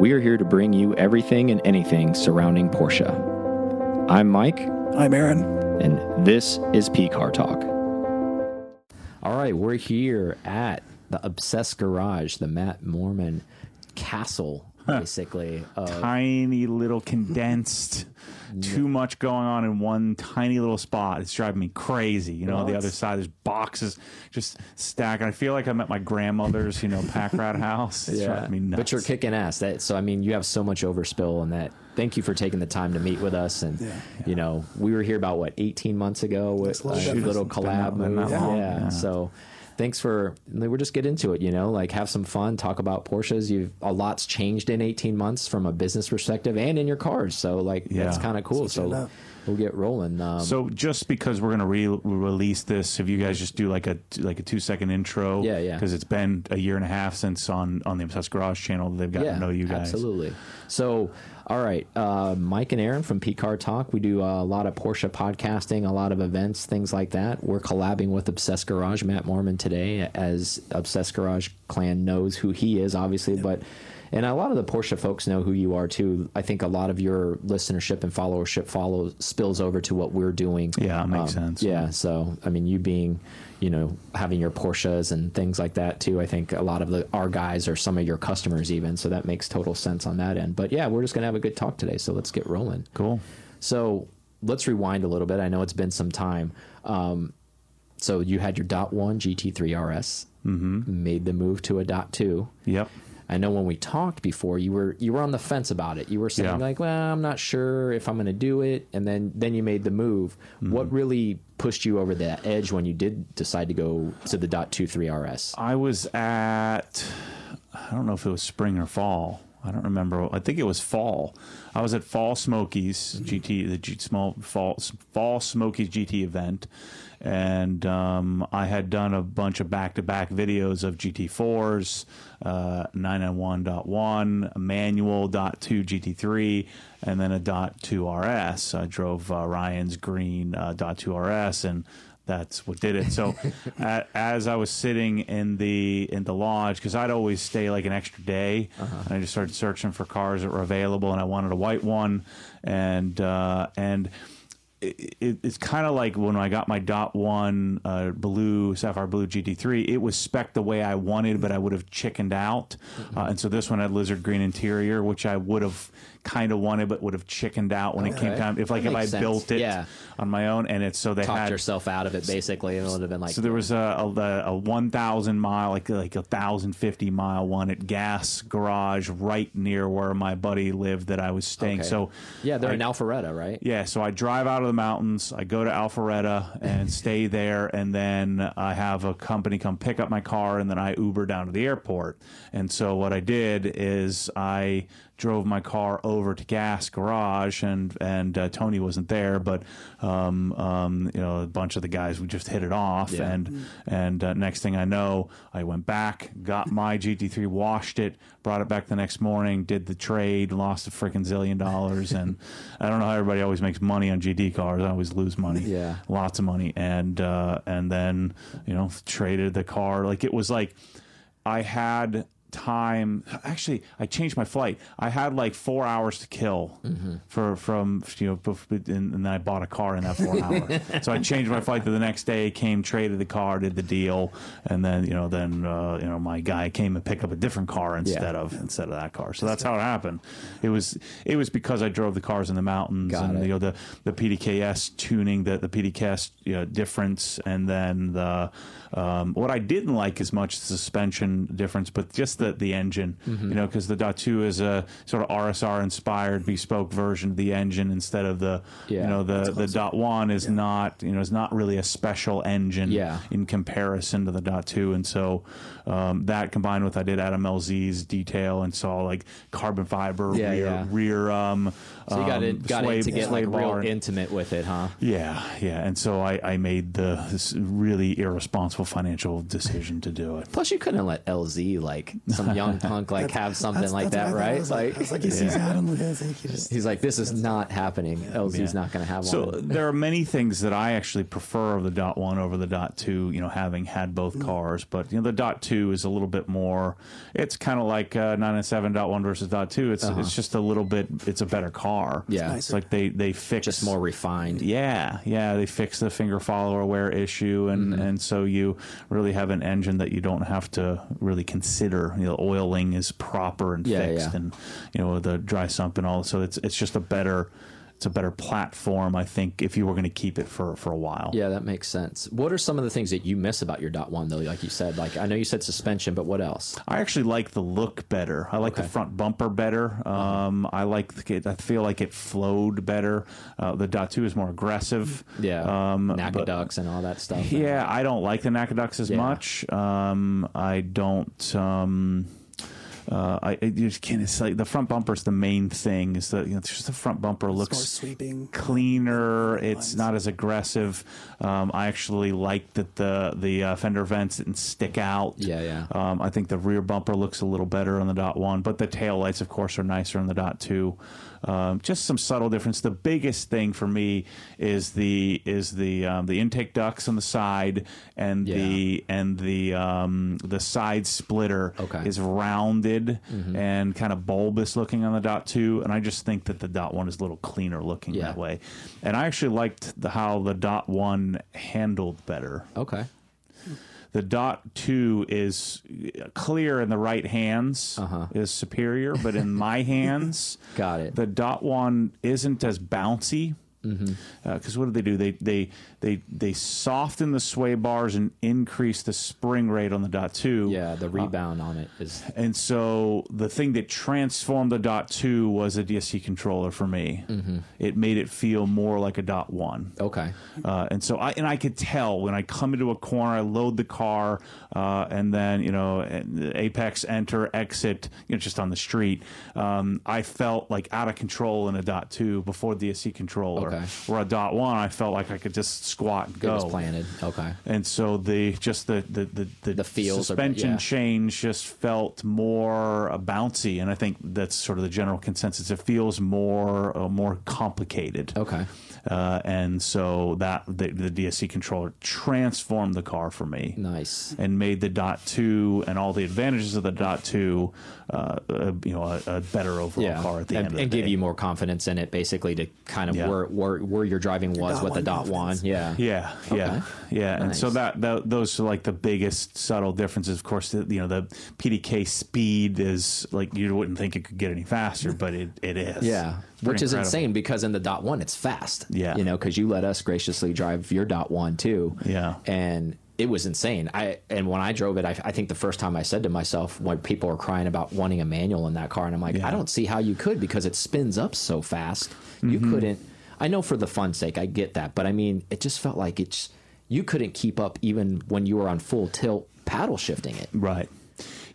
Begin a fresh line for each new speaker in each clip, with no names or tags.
we are here to bring you everything and anything surrounding Porsche. I'm Mike,
I'm Aaron.
and this is P Car Talk. All right, we're here at the Obsessed Garage, the Matt Mormon castle, basically. Of,
tiny little condensed too much going on in one tiny little spot it's driving me crazy you know
Well,
the other side there's boxes just stacked. i feel like i'm at my grandmother's you know pack rat house it's driving me nuts
But you're kicking ass. That so I mean you have so much overspill and that thank you for taking the time to meet with us and
Yeah.
you know we were here about what 18 months ago with
a little
a
bit.
little
It's been
collab
that- been
move.
that
yeah.
yeah.
So thanks for we'll just get into it, you know, like have some fun, talk about Porsches. You've a lot's changed in 18 months from a business perspective and in your cars. So like yeah. that's
Yeah.
kind of cool. So we'll get rolling. Um,
so just because we're gonna re- release this, if you guys just do like a like a two second intro,
Yeah, yeah.
because it's been a year and a half since on on the Obsessed Garage channel they've gotten to know you guys.
Absolutely. So, all right, uh, Mike and Aaron from P Car Talk. We do a lot of Porsche podcasting, a lot of events, things like that. We're collabing with Obsessed Garage, Matt Mormon today, as Obsessed Garage clan knows who he is, obviously, but. And a lot of the Porsche folks know who you are too. I think a lot of your listenership and followership follows spills over to what we're doing. Um,
Yeah, it makes sense.
Yeah, so I mean, you being, you know, having your Porsches and things like that too. I think a lot of the our guys are some of your customers even, so that makes total sense on that end. But yeah, we're just gonna have a good talk today, so let's get rolling.
Cool.
So let's rewind a little bit. I know it's been some time. Um, so you had your dot one GT3 RS, mm-hmm. made the move to a dot two.
Yep.
I know when we talked before, you were you were on the fence about it. You were saying
Yeah.
like, "Well, I'm not sure if I'm going to do it," and then then you made the move.
Mm-hmm.
What really pushed you over that edge when you did decide to go to the .23 RS?
I was at I don't know if it was spring or fall. I don't remember. I think it was fall. I was at Fall Smokies GT, the G, small fall Fall Smokies GT event, and um, I had done a bunch of back-to-back videos of GT4s, uh, 991.1, a manual .2 GT3, and then a .2 RS. I drove uh, Ryan's green uh, .2 RS and that's what did it. So, as I was sitting in the in the lodge, because I'd always stay like an extra day, and I just started searching for cars that were available, and I wanted a white one, and uh, and it, it, it's kind of like when I got my dot one uh, blue sapphire blue GT3. It was spec the way I wanted, but I would have chickened out, uh, and so this one had lizard green interior, which I would have kind of wanted, but would have chickened out when it came
Okay.
time. If like
That
if I
sense.
built it
Yeah.
on my own, and it's so they
Talked
had
yourself out of it basically, and it would have been like,
so there was a, a, a 1,000 mile, like like a 1,050 mile one at Gas Garage right near where my buddy lived that I was staying.
Okay.
So
yeah, they're
I-
in Alpharetta, right?
yeah, so I drive out of the mountains, I go to Alpharetta and stay there, and then I have a company come pick up my car, and then I Uber down to the airport. And so what I did is I drove my car over to Gas Garage, and and uh, Tony wasn't there, but um, um, you know a bunch of the guys we just hit it off,
Yeah.
and and uh, next thing I know, I went back, got my GT3, washed it, brought it back the next morning, did the trade, lost a freaking zillion dollars, and I don't know how everybody always makes money on GT cars. I always lose money,
Yeah.
lots of money, and uh, and then you know traded the car like it was like I had time. Actually i changed my flight. I had like four hours to kill for from you know bef- and, and then i bought a car in that four hours. So i changed my flight to the next day came traded the car did the deal and then you know then uh, you know my guy came and picked up a different car instead of instead of that car. So that's how it happened. It was it was because i drove the cars in the mountains
Got
and
it.
you know the the pdks tuning the the pdks you know, difference and then the um, what I didn't like as much the suspension difference, but just the the engine.
Mm-hmm.
You know, because the Dot Two is a sort of RSR inspired bespoke version of the engine instead of the
Yeah,
you know the the Dot One is not you know is not really a special engine
Yeah.
in comparison to the Dot Two, and so um, that combined with I did Adam LZ's detail and saw like carbon fiber
Yeah,
rear
yeah.
rear um
So you got
um,
got
sway-
it to get
sway
like real
bar.
intimate with it, huh?
Yeah, yeah, and so I, I made the this really irresponsible financial decision to do it.
Plus, you couldn't let LZ like some young punk like have something
That's-
like
that's
that,
what I thought. I
right?
was like, I like, he sees Adam with he just,
he's like, this is not happening. LZ's
Yeah.
not going to have
So
one.
So there are many things that I actually prefer of the dot one over the dot two. You know, having had both
Mm.
cars, but you know the dot two is a little bit more. It's kind of like uh, nine and seven dot one versus dot two. It's it's just a little bit. It's a better car.
Uh-huh. Yeah.
it's like they they fix
Just more refined.
Yeah, yeah, they fix the finger follower wear issue, and
Mm-hmm.
and so you really have an engine that you don't have to really consider. You know, oiling is proper and
Yeah,
fixed,
yeah.
and you know the dry sump and all. So it's it's just a better. It's a better platform, I think, if you were going to keep it for, for a while.
Yeah, that makes sense. What are some of the things that you miss about your dot one though? Like you said, like I know you said suspension, but what else?
I actually like the look better. I like
Okay.
the front bumper better. Um, I like the. I feel like it flowed better. Uh, the dot two is more aggressive.
Yeah,
Um, NACA
ducts and all that stuff.
Yeah, I don't like the NACA ducts as
Yeah.
much. Um, I don't. Um, uh, I it just can't. It's like the front bumper is the main thing. Is that you know, just the front bumper
more
looks
sweeping.
cleaner. It's not as aggressive. Um, I actually like that the the uh, fender vents didn't stick out.
Yeah, yeah.
Um, I think the rear bumper looks a little better on the dot one, but the tail lights, of course, are nicer on the dot two. Um, just some subtle difference. The biggest thing for me is the is the um, the intake ducts on the side and the and the um, the side splitter
Okay. Mm-hmm.
is rounded and kind of bulbous looking on the dot two, and I just think that the dot one is a little cleaner looking
Yeah.
that way. And I actually liked the, how the dot one handled better
Okay.
The dot two is clear in the right hands
Uh-huh.
is superior but in my hands
Got it.
the dot one isn't as bouncy
Mm-hmm.
because what do they do they they they they soften the sway bars and increase the spring rate on the dot two
Yeah, the rebound on it is
and so the thing that transformed the dot two was a DSC controller for me.
Mm-hmm.
It made it feel more like a dot one.
okay.
Uh, and so I and I could tell when I come into a corner, I load the car, uh, and then you know apex, enter, exit, you know, just on the street. Um, I felt like out of control in a dot two before the DSC controller.
Okay.
Where a dot one, I felt like I could just squat and
It
go.
was planted. Okay.
And so the just the the the, the,
The feels are-
suspension
yeah.
change just felt more uh, bouncy, and I think that's sort of the general consensus. It feels more uh, more complicated.
Okay.
Uh, and so that the, the DSC controller transformed the car for me
Nice.
and made the dot two and all the advantages of the dot two, uh, uh, you know, a, a better overall
Yeah,
car at the
and,
end of the
and
day.
give you more confidence in it, basically, to kind of
Yeah.
where, where where your driving was
dot
with the
one
dot one.
confidence.
Yeah.
Yeah, yeah, yeah, and so that, that those are like the biggest subtle differences. Of course, the, you know the PDK speed is like you wouldn't think it could get any faster, but it, it is.
Yeah, Which is insane because in the dot one it's fast.
Yeah.
you know, because you let us graciously drive your dot one too.
Yeah.
and it was insane. I and when I drove it, I, I think the first time I said to myself when people were crying about wanting a manual in that car, and I'm like,
Yeah.
I don't see how you could because it spins up so fast. You
Mm-hmm.
couldn't. I know for the fun sake, I get that, but I mean, it just felt like it's you couldn't keep up even when you were on full tilt paddle shifting it.
Right.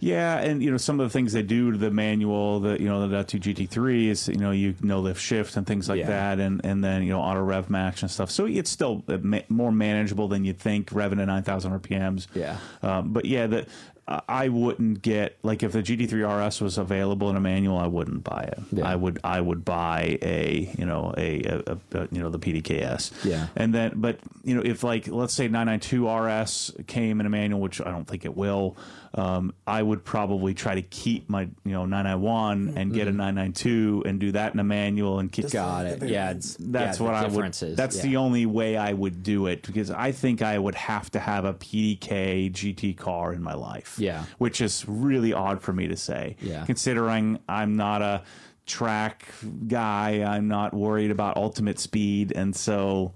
Yeah, and you know some of the things they do to the manual, the you know the Dot 2 GT3 is you know you no lift shift and things like
Yeah.
that, and and then you know auto rev max and stuff. So it's still uh, more manageable than you'd think, revving at 9,000 RPMs.
Yeah.
Um, but yeah, the I- wouldn't get like if the GT3 RS was available in a manual, I wouldn't buy it.
Yeah.
I would I would buy a you know a, a, a, a you know the PDKS.
Yeah.
And then, but you know, if like let's say 992 RS came in a manual, which I don't think it will, um, I would probably try to keep my you know 991 and get a 992 and do that in a manual and keep.
Just
Got it.
the
Yeah,
variance.
That's
yeah,
what
the
I would. That's
yeah.
the only way I would do it because I think I would have to have a PDK GT car in my life.
Yeah.
which is really odd for me to say.
Yeah.
considering I'm not a track guy, I'm not worried about ultimate speed, and so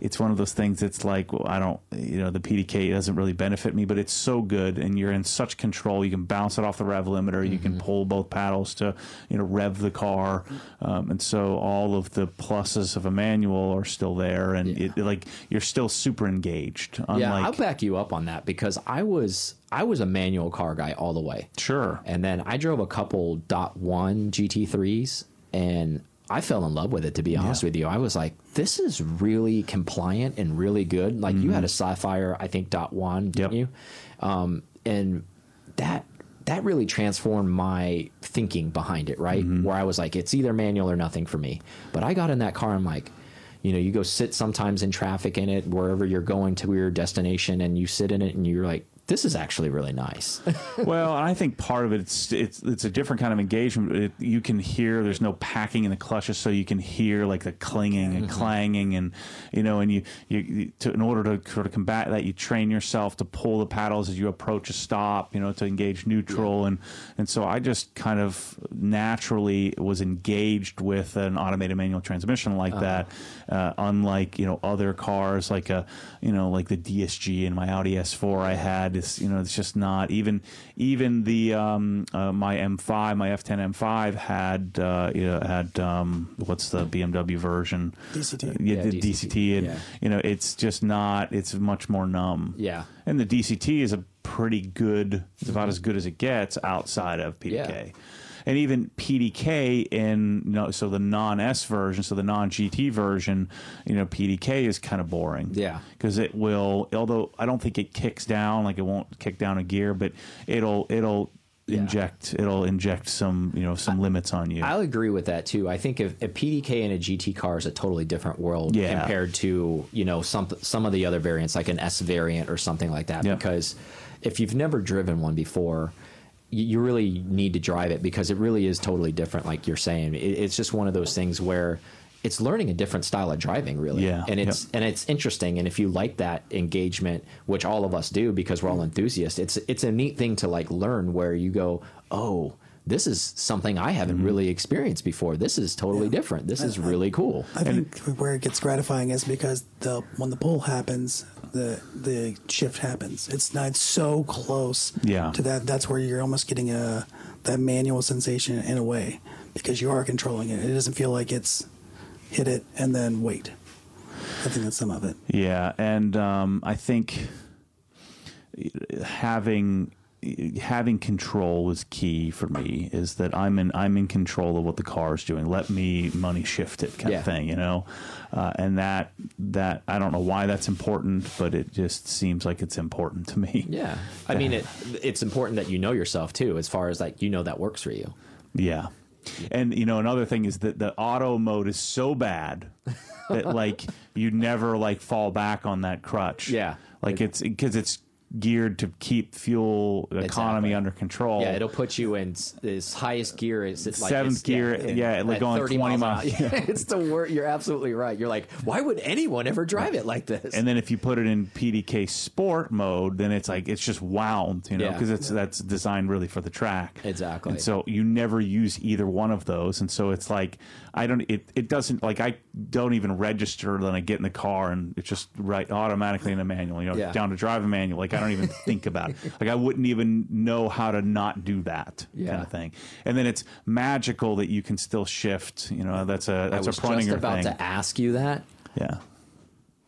it's one of those things that's like well, I don't, you know, the PDK doesn't really benefit me, but it's so good, and you're in such control. You can bounce it off the rev limiter. You
Mm-hmm.
can pull both paddles to, you know, rev the car, um, and so all of the pluses of a manual are still there, and
Yeah.
it, like you're still super engaged.
Yeah, I'll back you up on that because I was I was a manual car guy all the way.
sure,
And then I drove a couple dot one GT3s and I fell in love with it to be honest with you. I was like, this is really compliant and really good. Like you had a Sapphire, I think dot one, didn't
Mm-hmm. Yep.
you? Um, and that that really transformed my thinking behind it, right? Where I was like, it's either manual or nothing for me. But I got in that car, I'm like, you know, you go sit sometimes in traffic in it, wherever you're going to your destination, and you sit in it, and you're like, this is actually really nice.
well, I think part of it it's it's it's a different kind of engagement. It, you can hear there's no packing in the clutches, so you can hear like the clinging and mm-hmm. clanging, and you know, and you you, you to, in order to sort of combat that, you train yourself to pull the paddles as you approach a stop, you know, to engage neutral, and and so I just kind of naturally was engaged with an automated manual transmission like uh-huh. that, uh, unlike you know other cars like a you know like the DSG in my Audi S4 I had is you know it's just not even even the um, uh, my M5 my F10 M5 had uh, you know, had um, what's the BMW version
DCT.
yeah,
Yeah,
the
DCT,
DCT and
yeah.
you know it's just not it's much more numb
Yeah.
and the DCT is a pretty good it's about as good as it gets outside of PDK
Yeah.
And even PDK in you know, so the non S version, so the non GT version, you know, PDK is kind of boring.
Yeah.
because it will. Although I don't think it kicks down, like it won't kick down a gear, but it'll it'll
Yeah.
inject it'll inject some you know some limits on you.
I'll agree with that too. I think if a PDK and a GT car is a totally different world
Yeah.
compared to you know some some of the other variants like an S variant or something like that. Because if you've never driven one before, you, really need to drive it because it really is totally different. Like you're saying, it, it's just one of those things where it's learning a different style of driving, really.
Yeah.
and it's
Yep.
and it's interesting. And if you like that engagement, which all of us do because we're all mm-hmm. enthusiasts, it's it's a neat thing to like learn where you go, oh. This is something I haven't
Mm-hmm.
really experienced before. This is totally different. This is really cool.
I think where it gets gratifying is because the when the pull happens, the the shift happens. It's not so close
Yeah.
to that. That's where you're almost getting a that manual sensation in a way because you are controlling it. It doesn't feel like it's hit it and then wait. I think that's some of it.
Yeah, and um, I think having having control is key for me. Is that I'm in I'm in control of what the car is doing. Let me money shift it, kind
Yeah.
of thing, you know. Uh, and that that I don't know why that's important, but it just seems like it's important to me.
Yeah, I mean, it, it's important that you know yourself too, as far as like you know that works for you.
Yeah. And you know another thing is that the auto mode is so bad that like you never like fall back on that crutch.
Yeah.
Like it's because it's geared to keep fuel economy
Exactly.
under control.
Yeah, it'll put you in this highest gear. Is like
Seventh gear, yeah, like going 20
an
miles.
hour. it's the word. You're absolutely right. You're like, why would anyone ever drive it like this?
and then if you put it in PDK sport mode, then it's like it's just wound, you know,
Yeah.
because it's that's designed really for the track.
Exactly.
And so you never use either one of those, and so it's like I don't. It it doesn't like I don't even register. Then I get in the car and it's just right automatically in a manual. You know,
Yeah.
down to drive a manual. Like I don't even think about it. Like I wouldn't even know how to not do that kind of thing. And then it's magical that you can still shift. You know, that's a that's
was
a
just about
thing.
to ask you that.
yeah.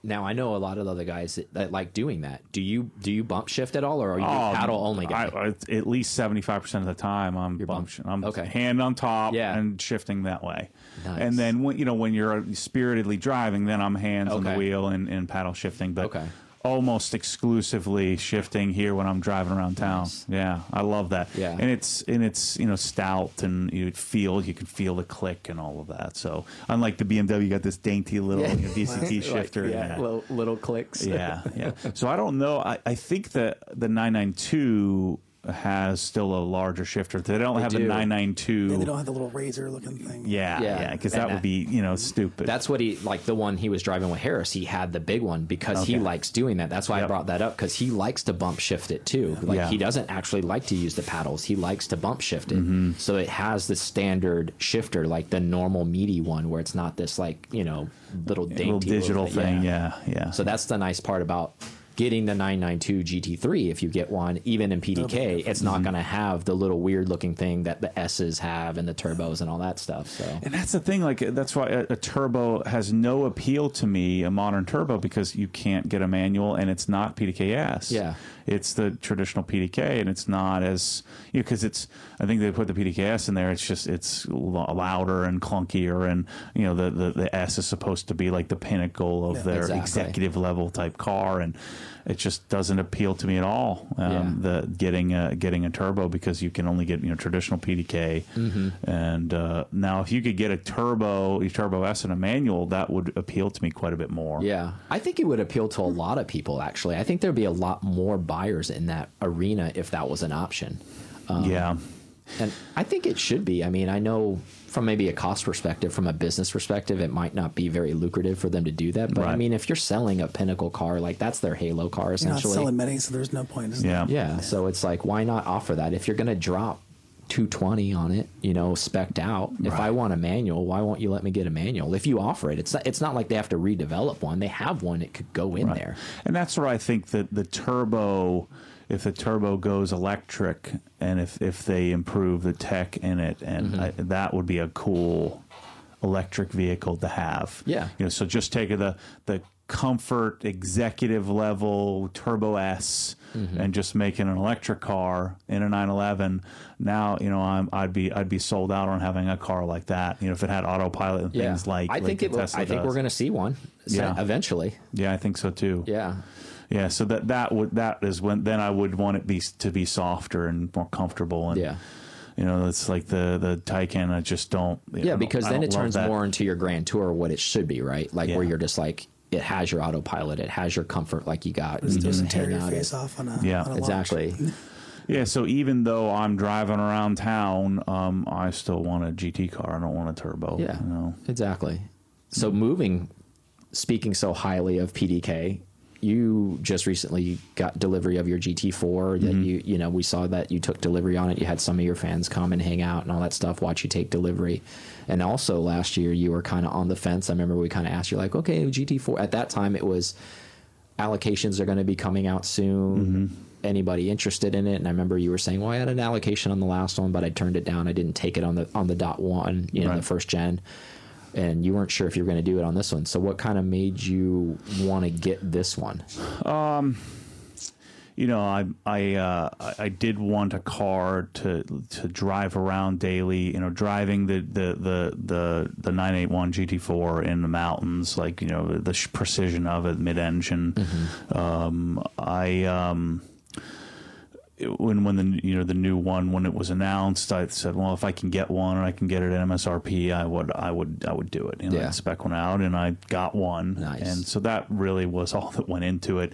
Now I know a lot of other guys that, that like doing that. Do you do you bump shift at all, or are you
Oh,
paddle only guy?
I, I- at least seventy five percent of the time, I'm
bump-
bump, I'm
okay.
hand on top
Yeah.
and shifting that way.
Nice.
And then when you know when you're spiritedly driving, then I'm hands on the wheel and, and paddle shifting. But
Okay.
Almost exclusively shifting here when I'm driving around town.
Nice.
Yeah, I love that.
Yeah.
and it's and it's you know stout and you feel you can feel the click and all of that. So unlike the BMW, you got this dainty little you know, DCT
Like,
shifter.
yeah, Little, little clicks.
yeah, yeah. So I don't know. I, I think that the 992 has still a larger shifter. They don't have
do.
the
Yeah,
992.
they don't have the little razor looking thing.
yeah,
Yeah,
yeah, because
and
that
that-
would be you know stupid.
That's what he like the one he was driving with Harris. He had the big one because he likes doing that. That's why I brought that up because he likes to bump shift it too. Like
Yeah.
he doesn't actually like to use the paddles. He likes to bump shift it.
Mm-hmm.
So it has the standard shifter, like the normal meaty one, where it's not this like you know little dainty
little digital thing. Yeah. Yeah, yeah.
So that's the nice part about getting the 992 GT3 if you get one even in PDK it's not
Mm-hmm.
going to have the little weird looking thing that the S's have and the turbos and all that stuff so
And that's the thing. Like that's why a, a turbo has no appeal to me, a modern turbo, because you can't get a manual, and it's not PDKS.
Yeah.
It's the traditional PDK, and it's not as you know because it's. I think they put the PDKS in there. It's just it's louder and clunkier, and you know the the, the S is supposed to be like the pinnacle of their
Exactly.
executive level type car, and it just doesn't appeal to me at all. Um,
Yeah.
The getting a, getting a turbo because you can only get you know traditional PDK,
Mm-hmm.
and uh, now if you could get a turbo, a turbo S and a manual, that would appeal to me quite a bit more.
Yeah, I think it would appeal to a lot of people. Actually, I think there'd be a lot more buyers in that arena if that was an option. Um,
yeah.
And I think it should be. I mean, I know from maybe a cost perspective, from a business perspective, it might not be very lucrative for them to do that. But I mean, if you're selling a pinnacle car, like that's their halo car
You're not
essentially.
selling many, so there's no point. Isn't
Yeah.
yeah, so it's like, why not offer that? If you're going to drop 220 on it, you know, specked out. If I want a manual, why won't you let me get a manual? If you offer it, it's not, it's not like they have to redevelop one. They have one. It could go in
Right.
there.
And that's where I think that the turbo, if the turbo goes electric, and if if they improve the tech in it, and
Mm-hmm.
I, that would be a cool electric vehicle to have.
Yeah.
You know, so just take the the comfort executive level turbo S
Mm-hmm.
and just making an electric car in a 911 now you know I'm, I'd be I'd be sold out on having a car like that you know if it had autopilot and things like
I
like
think it. Will, I think
does.
we're going to see one.
Yeah.
Eventually.
yeah I think so too
Yeah.
Yeah, so that that would that is when then I would want it be to be softer and more comfortable and
Yeah.
you know it's like the the Taycan I just don't I
Yeah,
don't-
because then it turns
that.
more into your Grand Tour what it should be, right? Like where you're just like it has your autopilot, it has your comfort, like you got.
Just
You
doesn't
just
tear your
out
face
it.
off on a
Yeah.
on a.
Exactly.
yeah so even though I'm driving around town um I still want a GT car I don't want a turbo
Yeah.
you know
Exactly. So moving, speaking so highly of PDK, you just recently got delivery of your GT4. That mm-hmm. you you know we saw that you took delivery on it. You had some of your fans come and hang out and all that stuff. Watch you take delivery. And also last year you were kind of on the fence. I remember we kind of asked you like, okay, GT4. At that time it was allocations are going to be coming out soon. Mm-hmm. Anybody interested in it? And I remember you were saying, "Well, I had an allocation on the last one, but I turned it down. I didn't take it on the on the dot one, you know, the first gen." And you weren't sure if you were going to do it on this one. So, what kind of made you want to get this one?
you know, I I uh, I- did want a car to to drive around daily. You know, driving the the the the, the 981 GT4 in the mountains, like you know the precision of it, mid engine. Um, I um, it- when when the you know the new one when it was announced, I said, well, if I can get one and I can get it at MSRP, I would I would I would do it. You know,
Yeah.
Spec one out, and I got one,
Nice.
and so that really was all that went into it.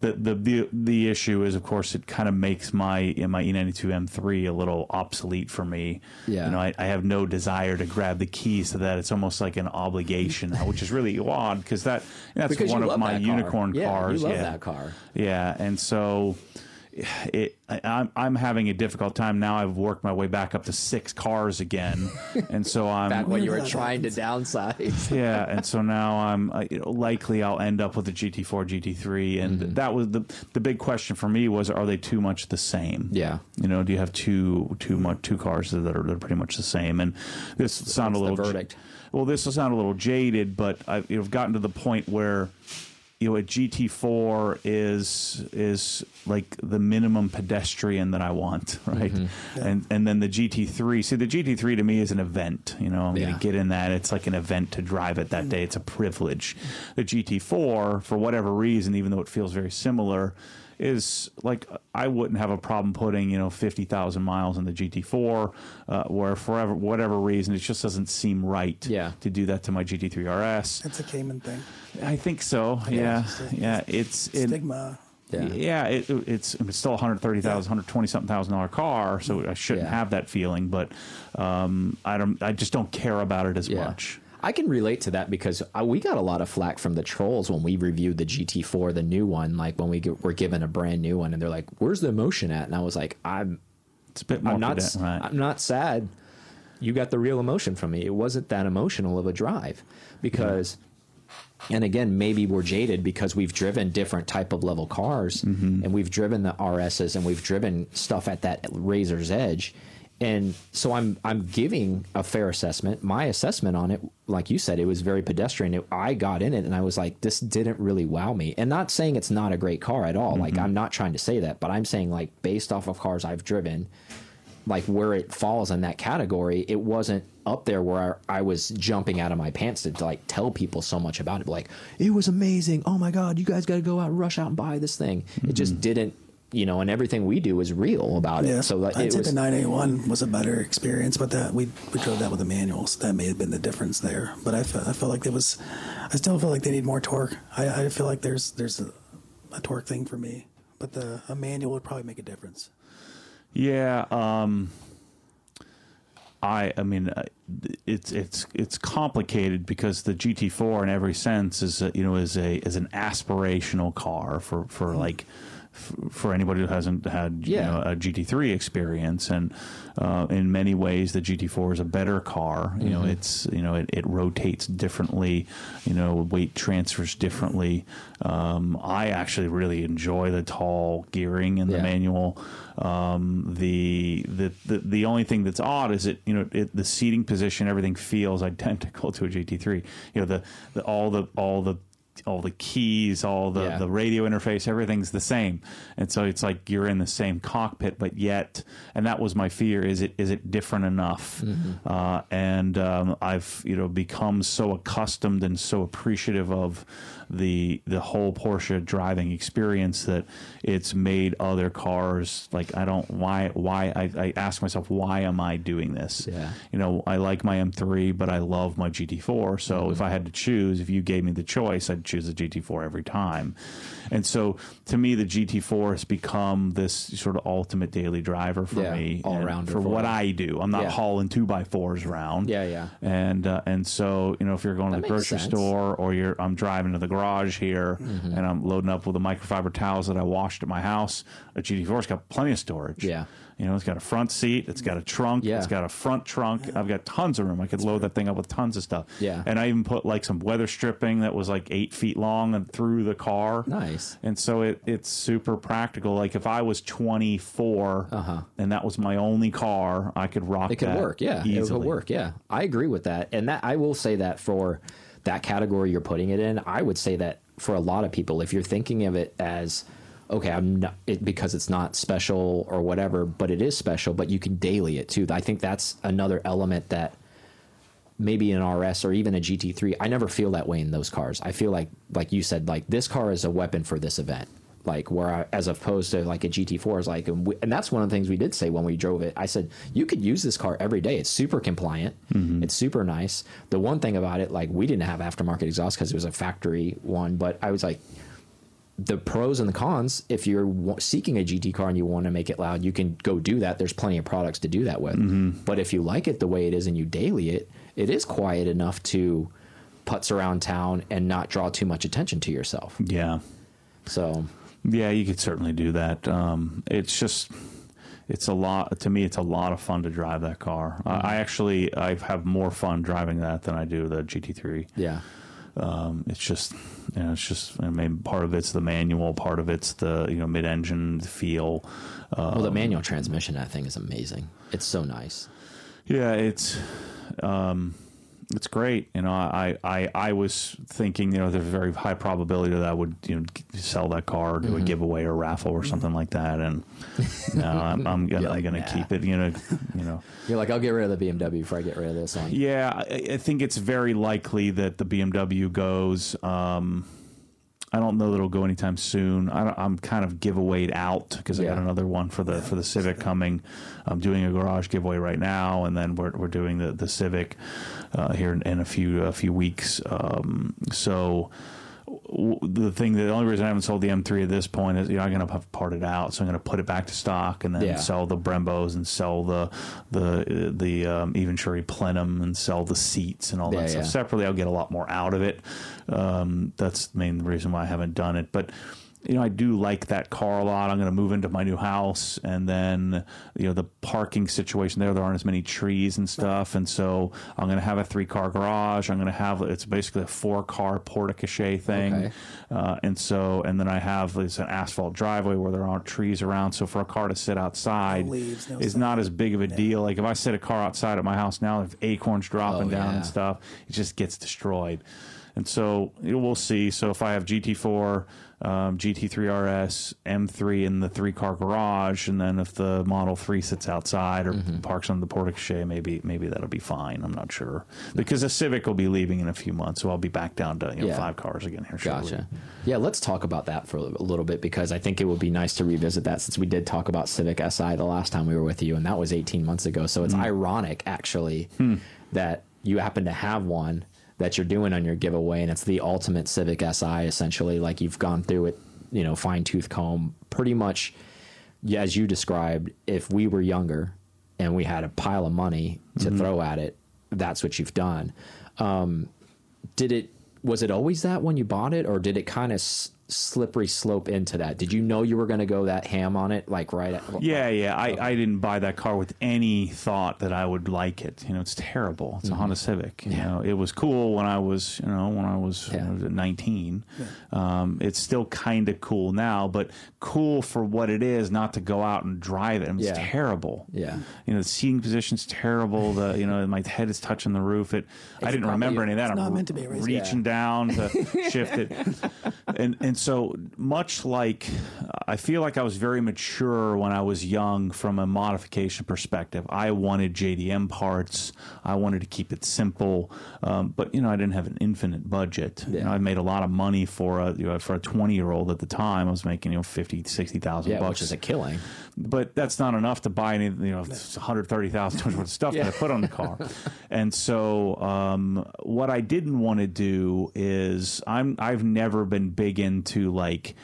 The the the, the issue is, of course, it kind of makes my my E E92 M3 a little obsolete for me.
Yeah.
you know, I, I have no desire to grab the keys to that. It's almost like an obligation, which is really odd because that that's
Because
one of my
car.
unicorn
Yeah,
cars.
You love
yeah.
that car.
Yeah, and so it I, I'm I'm having a difficult time now. I've worked my way back up to six cars again, and so I'm
Back when you were trying to downsize.
yeah, and so now I'm uh, you know, likely I'll end up with a GT4, GT3, and
Mm-hmm.
that was the the big question for me was are they too much the same?
Yeah.
you know, do you have two too much two cars that are that are pretty much the same? And this sound a
What's the
little
verdict?
well, this will sound a little jaded, but I've you know, gotten to the point where you know a GT4 is is like the minimum pedestrian that I want, right?
Mm-hmm.
And and then the GT3. See, the GT3 to me is an event. You know, I'm
Yeah.
going to get in that. It's like an event to drive it that day. It's a privilege. The GT4, for whatever reason, even though it feels very similar. Is like I wouldn't have a problem putting you know fifty thousand miles in the GT4, uh, where for whatever reason it just doesn't seem right
Yeah.
to do that to my GT3 RS.
It's a Cayman thing.
I think so. Yeah,
it's just-
yeah. It's it,
Stigma.
Yeah.
yeah. it, it's it's still 130,000, 120 something thousand dollar car, so I shouldn't
Yeah.
have that feeling. But um, I don't. I just don't care about it as
Yeah.
much.
I can relate to that because uh, we got a lot of flack from the trolls when we reviewed the GT4, the new one. Like when we get, were given a brand new one, and they're like, "Where's the emotion at?" And I was like, "I'm,
It's a bit.
I'm not,
pedan- right.
I'm not sad. You got the real emotion from me. It wasn't that emotional of a drive because." And again, maybe we're jaded because we've driven different type of level cars, and we've driven the RSs, and we've driven stuff at that razor's edge, and so I'm I'm giving a fair assessment. My assessment on it, like you said, it was very pedestrian. It, I got in it, and I was like, this didn't really wow me. And not saying it's not a great car at all. Like mm-hmm. I'm not trying to say that, but I'm saying like based off of cars I've driven, like where it falls in that category, it wasn't up there where I, I was jumping out of my pants to like tell people so much about it. Like it was amazing. Oh my god, you guys got to go out, rush out and buy this thing. It just mm-hmm. didn't, you know. And everything we do is real about it.
Yeah,
So like,
I'd
it
say
was
the 981 was a better experience, but that we we drove that with a manual, so that may have been the difference there. But I felt, I felt like there was, I still feel like they need more torque. I, I feel like there's there's a, a torque thing for me, but the a manual would probably make a difference.
Yeah, um, I I mean uh, it's it's it's complicated because the GT4 in every sense is a, you know is a is an aspirational car for for like f- for anybody who hasn't had
Yeah.
know, a GT3 experience. And uh, in many ways the GT4 is a better car. You know it's you know it, it rotates differently. You know weight transfers differently. Um, I actually really enjoy the tall gearing in the
Yeah.
manual. Um, the, the the the only thing that's odd is it you know it, the seating position everything feels identical to a GT3 you know the, the all the all the all the keys all the
Yeah.
the radio interface everything's the same. And so it's like you're in the same cockpit but yet and that was my fear is it is it different enough? Uh, and um, I've you know become so accustomed and so appreciative of the the whole Porsche driving experience that it's made other cars like I don't why why I, I ask myself why am I doing this?
Yeah.
you know I like my M3 but I love my GT4 so if I had to choose if you gave me the choice I'd choose the GT4 every time and so to me the GT4 has become this sort of ultimate daily driver for
Yeah,
me all
around
for
for
what. I do I'm not
Yeah.
hauling two by fours around
Yeah, yeah.
and uh, and so you know if you're going to the grocery
sense.
store or you're I'm driving to the garage here
Mm-hmm.
and I'm loading up with the microfiber towels that I washed at my house a GT4's got plenty of storage
Yeah.
You know it's got a front seat it's got a trunk
Yeah.
it's got a front trunk I've got tons of room I could load that thing up with tons of stuff
Yeah.
and I even put like some weather stripping that was like eight feet long and through the car
Nice.
and so it, it's super practical like if I was 24
Uh-huh.
and that was my only car I could rock
It could work, yeah. It
easily.
could work, yeah. I agree with that, and that I will say that for that category you're putting it in, I would say that for a lot of people, if you're thinking of it as okay, I'm not it, because it's not special or whatever, but it is special, but you can daily it too. I think that's another element that maybe an RS or even a GT3, I never feel that way in those cars. I feel like, like you said, like this car is a weapon for this event. Like where, I, as opposed to like a GT4 is like, and, we, and that's one of the things we did say when we drove it. I said you could use this car every day. It's super compliant. Mm-hmm. It's super nice. The one thing about it, like we didn't have aftermarket exhaust because it was a factory one, but I was like, the pros and the cons if you're seeking a GT car and you want to make it loud you can go do that there's plenty of products to do that with but if you like it the way it is and you daily it it is quiet enough to putz around town and not draw too much attention to yourself
yeah
so
Yeah, you could certainly do that. Um, it's just, it's a lot to me. It's a lot of fun to drive that car. I I actually I have more fun driving that than I do the GT3.
yeah
Um, it's just, you know, it's just. I mean, part of it's the manual, part of it's the you know mid-engine feel. Uh,
well the manual transmission I think is amazing it's so nice
Yeah, it's um, it's great. You know, I, I I was thinking, you know, there's a very high probability that I would you know sell that car, do a giveaway or raffle or something like that, and no, I'm, I'm gonna
like,
gonna
"Nah."
keep it. You know, you know.
you're like I'll get rid of the BMW before I get rid of this one
Yeah, I, I think it's very likely that the BMW goes. Um, I don't know that it'll go anytime soon. I I'm kind of giveawayed out because I got another one for the for the Civic coming. I'm doing a garage giveaway right now, and then we're we're doing the the Civic uh, here in, in a few a few weeks. Um, so w- the thing, the only reason I haven't sold the M3 at this point is you know I'm going to have part it out, so I'm going to put it back to stock and then
Yeah.
sell the Brembos and sell the the the um, Eventuri Plenum and sell the seats and all
Yeah,
that stuff
yeah.
separately. I'll get a lot more out of it. Um, that's the main reason why I haven't done it, but. You know, I do like that car a lot. I'm going to move into my new house, and then you know the parking situation there. There aren't as many trees and stuff, and so I'm going to have a three car garage. I'm going to have it's basically a four car porte-cochere thing,
Okay.
uh, and so and then I have this an asphalt driveway where there aren't trees around. So for a car to sit outside
No leaves, no
is not as big of a deal. Like if I set a car outside at my house now, if acorns dropping
Oh,
down
yeah.
and stuff, it just gets destroyed. And so you know, we'll see. So if I have GT4, um, GT3 RS, M3 in the three car garage, and then if the Model 3 sits outside or
Mm-hmm.
parks on the portico, maybe maybe that'll be fine. I'm not sure because the Civic will be leaving in a few months, so I'll be back down to you know,
Yeah.
five cars again here shortly.
Gotcha. Yeah, let's talk about that for a little bit because I think it would be nice to revisit that since we did talk about Civic Si the last time we were with you, and that was 18 months ago. So it's
Hmm.
ironic, actually, that you happen to have one that you're doing on your giveaway, and it's the ultimate Civic Si, essentially. Like you've gone through it, you know, fine tooth comb, pretty much as you described. If we were younger and we had a pile of money to
Mm-hmm.
throw at it, that's what you've done Um, did it was it always that when you bought it or did it kind of slippery slope into that did you know you were going to go that ham on it like right at,
Yeah, yeah. I, I didn't buy that car with any thought that I would like it. You know, it's terrible. It's a Honda Civic. You know, it was cool when I was, you know, when I was,
Yeah.
when I was 19. Um, it's still kind of cool now, but cool for what it is, not to go out and drive it. I mean, It's terrible.
Yeah.
You know, the seating position's terrible. The you know, my head is touching the roof. It. I didn't
probably-
remember any of that.
it's
I'm
not meant to be a race
reaching down to shift it. And and so much like I feel like I was very mature when I was young from a modification perspective. I wanted JDM parts. I wanted to keep it simple, um, but you know I didn't have an infinite budget. You know, I made a lot of money for a you know, for a twenty year old at the time. I was making you know fifty sixty thousand
yeah
bucks
which is a killing
but that's not enough to buy any, you know, one hundred thirty thousand worth of stuff that I put on the car. and so, um, what I didn't want to do is I'm I've never been big into like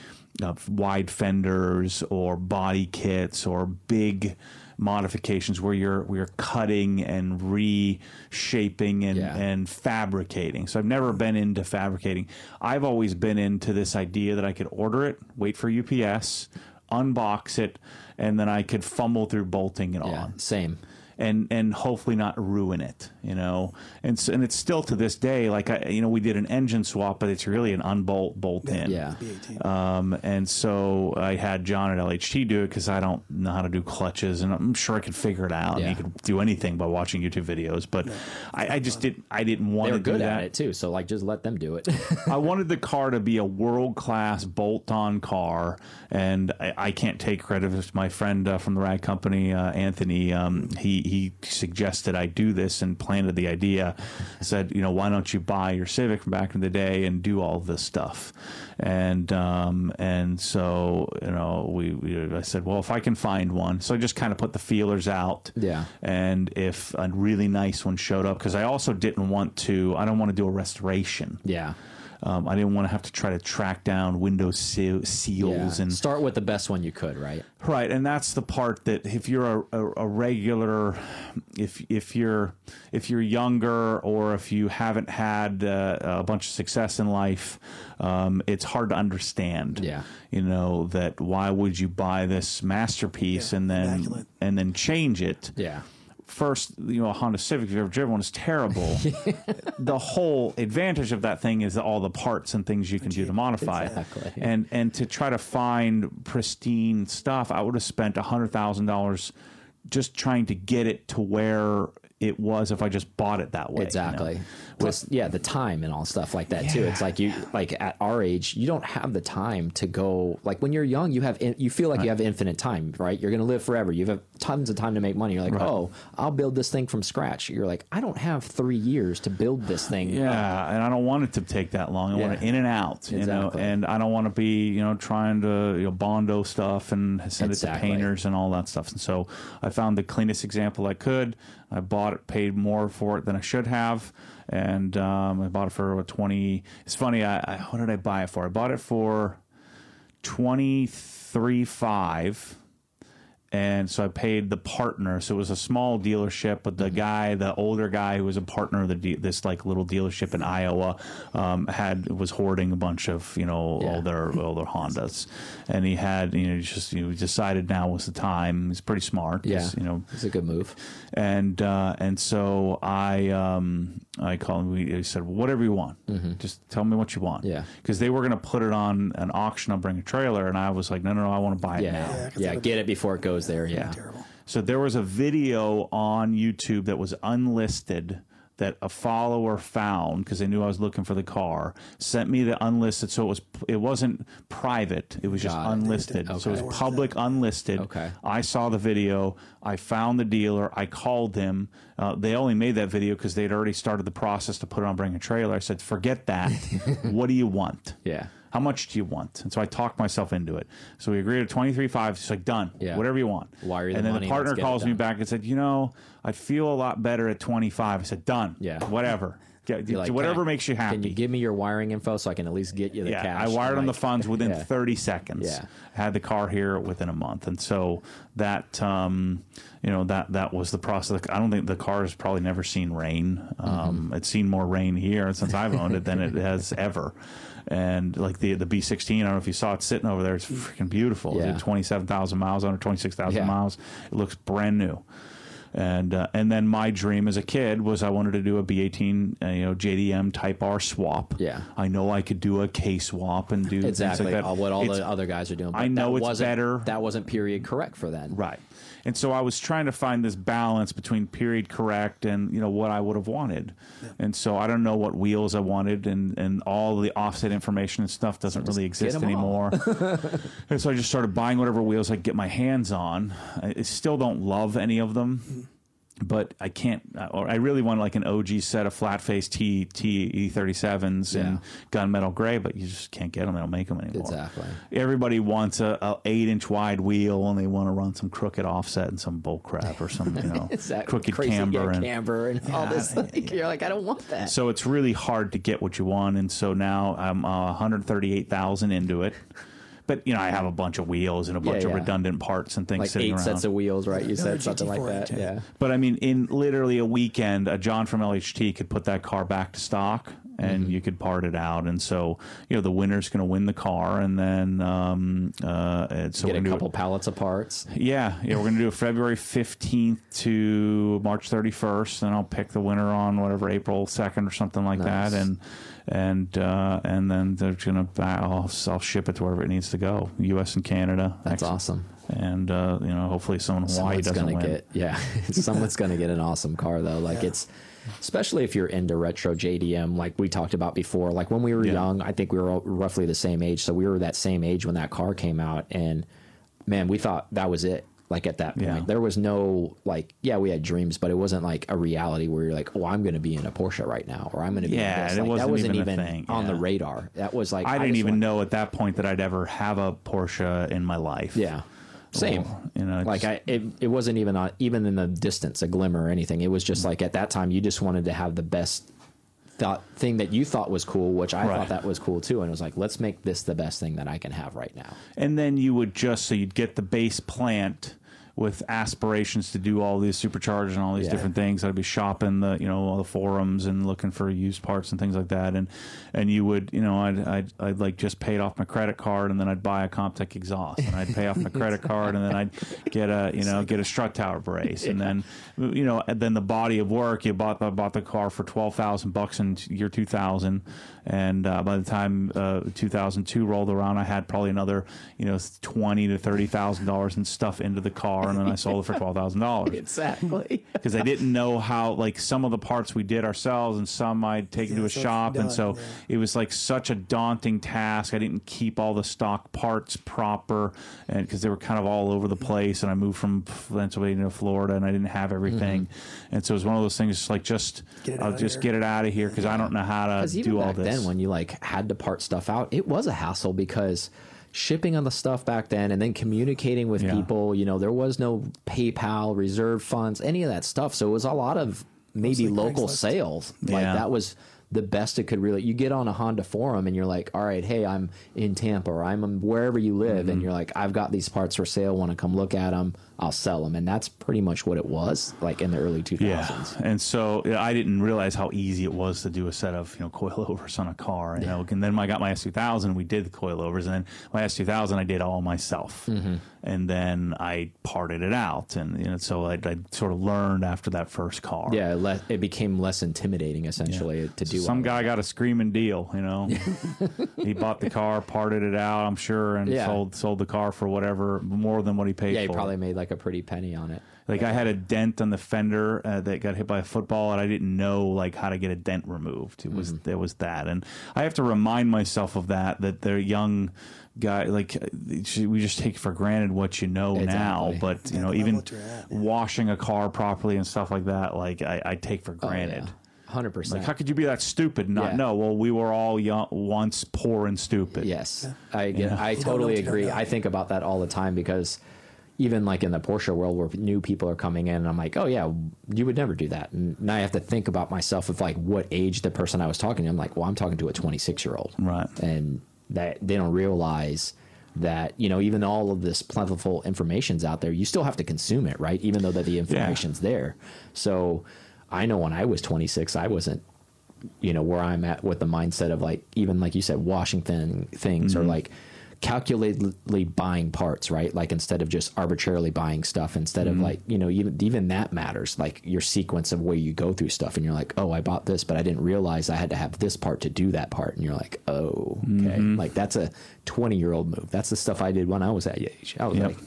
uh, wide fenders or body kits or big modifications where you're where you're cutting and reshaping and
Yeah.
and fabricating. So I've never been into fabricating. I've always been into this idea that I could order it, wait for UPS, unbox it, and then I could fumble through bolting it
yeah
on
same
and and hopefully not ruin it, you know. And so, and it's still to this day like I you know we did an engine swap, but it's really an unbolt bolt in.
yeah
Um, and so I had John at LHT do it because I don't know how to do clutches, and I'm sure I could figure it out.
Yeah.
And you could do anything by watching YouTube videos, but I, I just didn't. I didn't want to
were
do
good
that.
at it too so like just let them do it
I wanted the car to be a world class bolt on car, and I, I can't take credit. It's my friend uh, from the rag company, uh, Anthony. Um, he he suggested I do this and planted the idea. Said, you know, why don't you buy your Civic from back in the day and do all this stuff? And um, and so you know, we, we I said, well, if I can find one, so I just kind of put the feelers out.
Yeah.
And if a really nice one showed up, because I also didn't want to, I don't want to do a restoration.
yeah
Um, I didn't want to have to try to track down window seal,
yeah
seals and
start with the best one you could right
right, and that's the part that if you're a, a, a regular, if if you're if you're younger or if you haven't had uh, a bunch of success in life, um, it's hard to understand.
Yeah.
you know that why would you buy this masterpiece and then
immaculate.
and then change it?
yeah
first, you know, a Honda Civic, if you've ever driven one, is terrible. the whole advantage of that thing is all the parts and things you can do to modify it. And and to try to find pristine stuff, I would have spent a hundred thousand dollars just trying to get it to where it was if I just bought it that way. you know?
Exactly. Plus, yeah, the time and all stuff like that too. It's like you, like at our age, you don't have the time to go. Like when you're young, you have, in, you feel like you have infinite time, right? You're gonna live forever. You have tons of time to make money. You're like, oh, I'll build this thing from scratch. You're like, I don't have three years to build this thing.
Yeah, and I don't want it to take that long. I want it in and out, you know,
Exactly.
and I don't want to be, you know, trying to you know, bondo stuff and send it to painters and all that stuff. And so I found the cleanest example I could. I bought it, paid more for it than I should have, and um, I bought it for a twenty. It's funny. I, I what did I buy it for? I bought it for twenty three five and so I paid the partner. So it was a small dealership, but the guy, the older guy who was a partner of the de- this like little dealership in Iowa, um, had was hoarding a bunch of you know
Yeah.
all their all their Hondas, and he had you know just you know, decided now was the time. He's pretty smart.
Yeah.
you know,
It's a good move.
and uh, and so I um, I called him. We he said well, whatever you want, just tell me what you want.
Mm-hmm. Yeah.
because they were going to put it on an auction. I'll bring a trailer, and I was like, no, no, no, I want to buy it
Yeah.
now.
Yeah,
that would
get it before it goes there. Yeah.
Terrible.
So there was a video on YouTube that was unlisted that a follower found because they knew I was looking for the car. Sent me the unlisted, so it was it wasn't private. It was just unlisted. So it was public unlisted.
Okay.
I saw the video. I found the dealer. I called them. Uh, they only made that video because they'd already started the process to put it on Bring a Trailer. I said, forget that. what do you want?
Yeah.
How much do you want? And so I talked myself into it. So we agreed at twenty three five. It's like done.
Yeah.
Whatever you want.
Wire you the
and then
money,
the partner
let's get it
calls me
done.
back and said, you know, I feel a lot better at twenty five. I said, done.
Yeah.
Whatever. Get,
You're like,
whatever
"Can I-
makes you happy.
Can you give me your wiring info so I can at least get you the
yeah,
cash?
I wired on the funds within
yeah.
30 seconds.
Yeah.
Had the car here within a month. And so that, um, you know, that, that was the process. I don't think the car has probably never seen rain. Um,
Mm-hmm.
It's seen more rain here since I've owned it than it has ever. And like the the B16, I don't know if you saw it sitting over there. It's freaking beautiful.
Yeah.
It's 27,000 miles under it, 26,000
Yeah.
miles. It looks brand new and uh, and then my dream as a kid was I wanted to do a B18 uh, you know JDM Type R swap.
Yeah.
I know I could do a K swap and do
Exactly
like that.
what all
It's-
the other guys are doing.
I know
that
it's
wasn't-
better.
That wasn't period correct for then.
right. And so I was trying to find this balance between period correct and you know what I would have wanted. And so I don't know what wheels I wanted and and all the offset information and stuff doesn't really exist anymore. and so I just started buying whatever wheels I could get my hands on. I I still don't love any of them. But I can't. Or I really want like an OG set of flat face T T E thirty sevens
Yeah.
and gunmetal gray, but you just can't get them. They don't make them anymore.
Exactly.
Everybody wants a, a eight inch wide wheel, and they want to run some crooked offset and some bull crap or some you know
Exactly.
crooked
Crazy,
camber
yeah,
and
camber and all this. Like, you're like, I don't want that.
so it's really hard to get what you want, and so now I'm uh, 138,000 into it. But you know, I have a bunch of wheels and a bunch
Yeah,
of
yeah.
redundant parts and things
like
sitting
eight
around.
sets of wheels, right? You
Another
said something like that. Yeah.
But I mean, in literally a weekend, a John from LHT could put that car back to stock, and
Mm-hmm.
you could part it out. And so, you know, the winner's going to win the car, and then um, uh, and so
Get
we're
a
gonna do
couple
it-
pallets of parts.
Yeah, yeah, we're going to do it February 15th to March 31st, and I'll pick the winner on whatever April 2nd or something like
Nice.
that, and and uh, and then they're going to I'll, I'll ship it to wherever it needs to go, U.S. and Canada.
That's awesome.
And uh, you know, hopefully, someone in Hawaii
Someone's
doesn't
gonna
win.
get yeah. Someone's gonna get an awesome car though. Like it's especially if you're into retro JDM, like we talked about before. Like when we were
Yeah.
young, I think we were all roughly the same age, so we were that same age when that car came out, and man, we thought that was it. Like at that point,
Yeah.
there was no like, yeah, we had dreams, but it wasn't like a reality where you're like, oh, I'm going to be in a Porsche right now, or I'm going to be.
Yeah,
in this.
it
Like,
wasn't
that wasn't
even
even, on the radar. That was like
I didn't even know at that point that I'd ever have a Porsche in my life.
Yeah, same.
Or, you know,
like I, it, it wasn't even on, even in the distance, a glimmer or anything. It was just mm. like at that time, you just wanted to have the best thought thing that you thought was cool, which I
Right.
thought that was cool too. And it was like, let's make this the best thing that I can have right now.
and then you would just so you'd get the base plant with aspirations to do all these superchargers and all these
Yeah.
different things. I'd be shopping the you know all the forums and looking for used parts and things like that. And and you would you know I'd I'd, I'd like just paid off my credit card and then I'd buy a Comptech exhaust and I'd pay off my credit card and then I'd get a you know get a strut tower brace and then you know and then the body of work you bought the bought the car for twelve thousand bucks in year two thousand and uh, by the time uh, 2002 rolled around, I had probably another, you know, twenty to thirty thousand dollars in stuff into the car, and then I sold it for twelve thousand dollars
Exactly.
because I didn't know how. Like some of the parts we did ourselves, and some I'd taken
Yeah,
to a
so it's
shop, and so
yeah.
it was like such a daunting task. I didn't keep all the stock parts proper, and because they were kind of all over the mm-hmm. place. And I moved from Pennsylvania to Florida, and I didn't have everything, mm-hmm. and so it was one of those things. Just like just I'll just
here.
get it out of here because I don't know how to
even
do all
back
this.
then, when you like had to part stuff out, it was a hassle because shipping on the stuff back then and then communicating with
Yeah.
people, you know, there was no PayPal, reserve funds, any of that stuff. So it was a lot of maybe
Mostly
local
Craigslist.
sales. Like that was the best it could really. You get on a Honda forum and you're like, all right, hey, I'm in Tampa or I'm wherever you live,
Mm-hmm.
and you're like, I've got these parts for sale. Want to come look at them? I'll sell them, and that's pretty much what it was like in the early 2000s.
Yeah, and so yeah, I didn't realize how easy it was to do a set of you know coilovers on a car. You know, and then when I got my S2000, we did the coilovers, and then my S2000 I did all myself,
Mm-hmm.
and then I parted it out, and you know, so I, I sort of learned after that first car.
Yeah, it, le- it became less intimidating essentially to do.
Some
all
guy got a screaming deal, you know. he bought the car, parted it out, I'm sure, and
Yeah.
sold sold the car for whatever more than what he paid
Yeah, he
for.
probably made like a pretty penny on it.
Like I had a dent on the fender uh, that got hit by a football, and I didn't know like how to get a dent removed. It was there was that, and I have to remind myself of that. That they're young guy, like uh, we just take for granted what you know now. But you
Yeah,
know, even
at, yeah.
washing a car properly and stuff like that, like I, I take for granted.
Hundred percent.
Like, how could you be that stupid and not
Yeah.
know? Well, we were all young, once poor and stupid.
Yes, I get. I
You don't
totally
what you don't
agree. I think about that all the time because even like in the Porsche world where new people are coming in, and I'm like, oh yeah, you would never do that, and now I have to think about myself of like what age the person I was talking to. I'm like, well, I'm talking to a 26 year old,
Right.
And that they don't realize that you know even all of this plentiful information's out there, you still have to consume it, right? Even though that the information's there. So I know when I was 26, I wasn't you know where I'm at with the mindset of like even like you said Washington things or mm-hmm. like calculatedly buying parts right? Like instead of just arbitrarily buying stuff instead of like you know even even that matters like your sequence of where you go through stuff and you're like oh I bought this but I didn't realize I had to have this part to do that part and you're like oh okay like that's a 20 year old move. That's the stuff I did when I was that age. I was
Yep.
like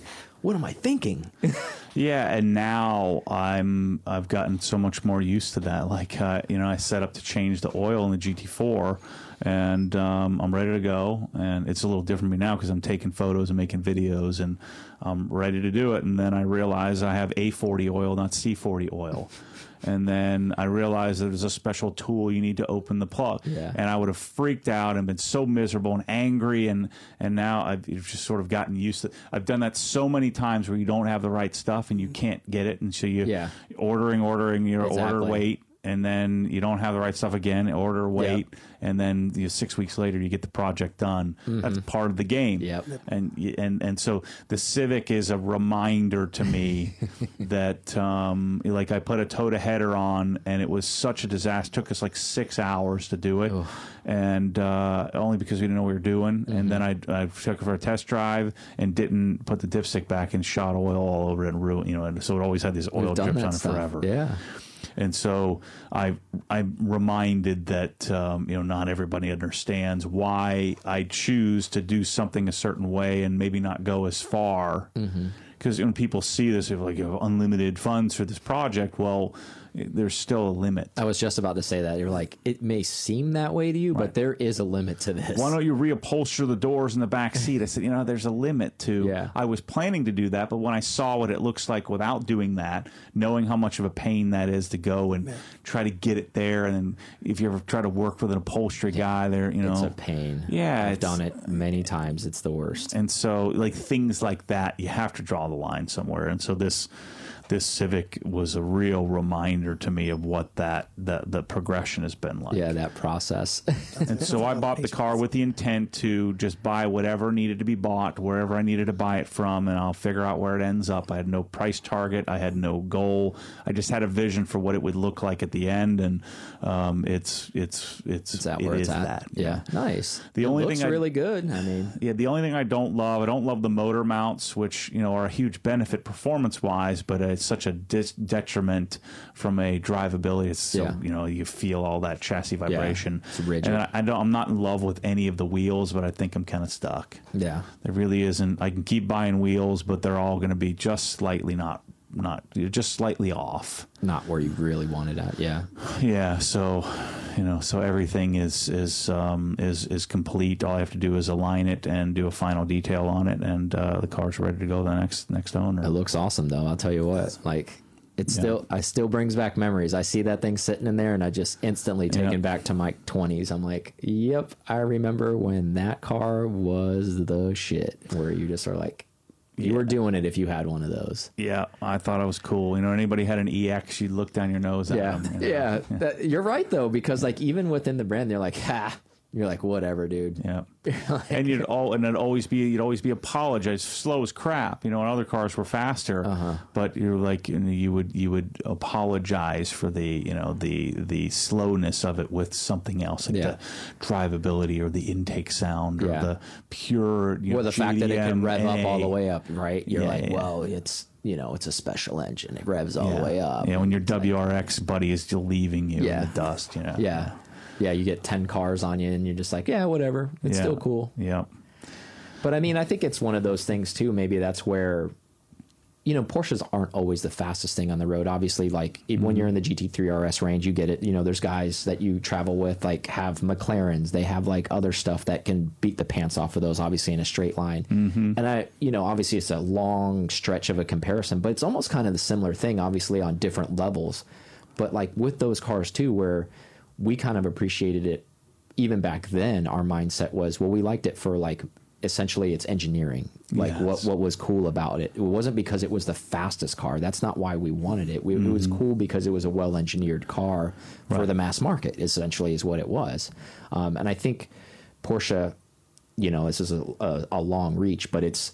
what am I thinking?
Yeah, and now I'm I've gotten so much more used to that. Like uh, you know, I set up to change the oil in the GT4, and um, I'm ready to go. And it's a little different for me now because I'm taking photos and making videos, and I'm ready to do it. And then I realize I have A40 oil, not C40 oil. And then I realized that there's a special tool you need to open the plug.
Yeah.
And I would have freaked out and been so miserable and angry. And, and now I've just sort of gotten used to I've done that so many times where you don't have the right stuff and you can't get it. And so you
Yeah.
ordering, ordering, you order,
Exactly.
wait. And then you don't have the right stuff again. Order, wait, and then you know, six weeks later you get the project done. That's part of the game.
Yep.
And and and so the Civic is a reminder to me that um, like I put a Toyota header on and it was such a disaster. took us like six hours to do it, and uh, only because we didn't know what we were doing. And then
Mm-hmm.
I, I took it for a test drive and didn't put the dipstick back and shot oil all over it and ruined. You know, and so it always had these oil drips on it
stuff.
forever.
yeah
And so I I'm reminded that um, you know not everybody understands why I choose to do something a certain way and maybe not go as far.
Mm-hmm.
Because when people see this, they're like, you have unlimited funds for this project. Well, there's still a limit.
I was just about to say that. You're like, it may seem that way to you, but there is a limit to this.
Why don't you reupholster the doors in the back seat? I said, you know, there's a limit to.
Yeah.
I was planning to do that, but when I saw what it looks like without doing that, knowing how much of a pain that is to go and try to get it there, and then if you ever try to work with an upholstery guy, there, you know,
it's a pain.
Yeah,
I've done it many times. It's the worst.
and so like things like that, you have to draw the line somewhere. And so this this Civic was a real reminder to me of what that the the progression has been like.
Yeah, that process.
And so I bought the car with the intent to just buy whatever needed to be bought, wherever I needed to buy it from, and I'll figure out where it ends up. I had no price target, I had no goal. I just had a vision for what it would look like at the end, and um, it's it's it's
Is that
it
where it's
is
at?
that.
Yeah, nice.
The
It
only
looks
thing I-
really good. I mean,
Yeah, the only thing I don't love, I don't love the motor mounts, which you know are a huge benefit performance wise, but it's such a dis- detriment from a drivability. It's so
Yeah.
you know you feel all that chassis vibration.
it's rigid.
And I, I don't, I'm not in love with any of the wheels, but I think I'm kind of stuck.
yeah,
There really isn't. I can keep buying wheels, but they're all going to be just slightly not not just slightly off.
not where you really wanted at. Yeah,
Yeah, so you know, so everything is is um, is is complete. All I have to do is align it and do a final detail on it, and uh, the car's ready to go to the next next owner.
it looks awesome though. I'll tell you what. Like, it still, I still brings back memories. I see that thing sitting in there, and I just instantly taken
Yeah.
back to my twenties. I'm like, yep, I remember when that car was the shit. Where you just are like, you were doing it if you had one of those.
Yeah, I thought it was cool. You know, anybody had an EX, you'd look down your nose at
Yeah,
them. you know?
yeah. That- you're right though, because like even within the brand, they're like, ha. You're like, whatever, dude.
Yeah. and you'd all and it'd always be you'd always be apologize slow as crap you know and other cars were faster
Uh-huh.
but you're like you, know, you would you would apologize for the you know the the slowness of it with something else like
Yeah.
the drivability or the intake sound or
Yeah.
the pure you
or
know,
the fact that it can rev up all the way up, right? You're
Yeah,
like, well, it's you know, it's a special engine. It revs all the way up.
yeah when your WRX buddy is still leaving you in the dust you know
yeah, yeah. You get ten cars on you, and you're just like, yeah, whatever. It's
Yeah.
still cool.
yeah
But I mean, I think it's one of those things too. Maybe that's where you know, Porsches aren't always the fastest thing on the road. Obviously, like it, when mm-hmm. you're in the GT3 RS range, you get it. You know, there's guys that you travel with, like have McLarens. They have like other stuff that can beat the pants off of those, obviously in a straight line. Mm-hmm. And I, you know, obviously it's a long stretch of a comparison, but it's almost kind of the similar thing, obviously on different levels. But like with those cars too, where we kind of appreciated it even back then, our mindset was, well, we liked it for like essentially its engineering, like what
Yes.
what was cool about it. It wasn't because it was the fastest car. That's not why we wanted it. We, It was
Mm-hmm.
cool because it was a well engineered car for the mass market. Essentially, is what it was. Um, and I think Porsche, you know, this is a, a, a long reach, but it's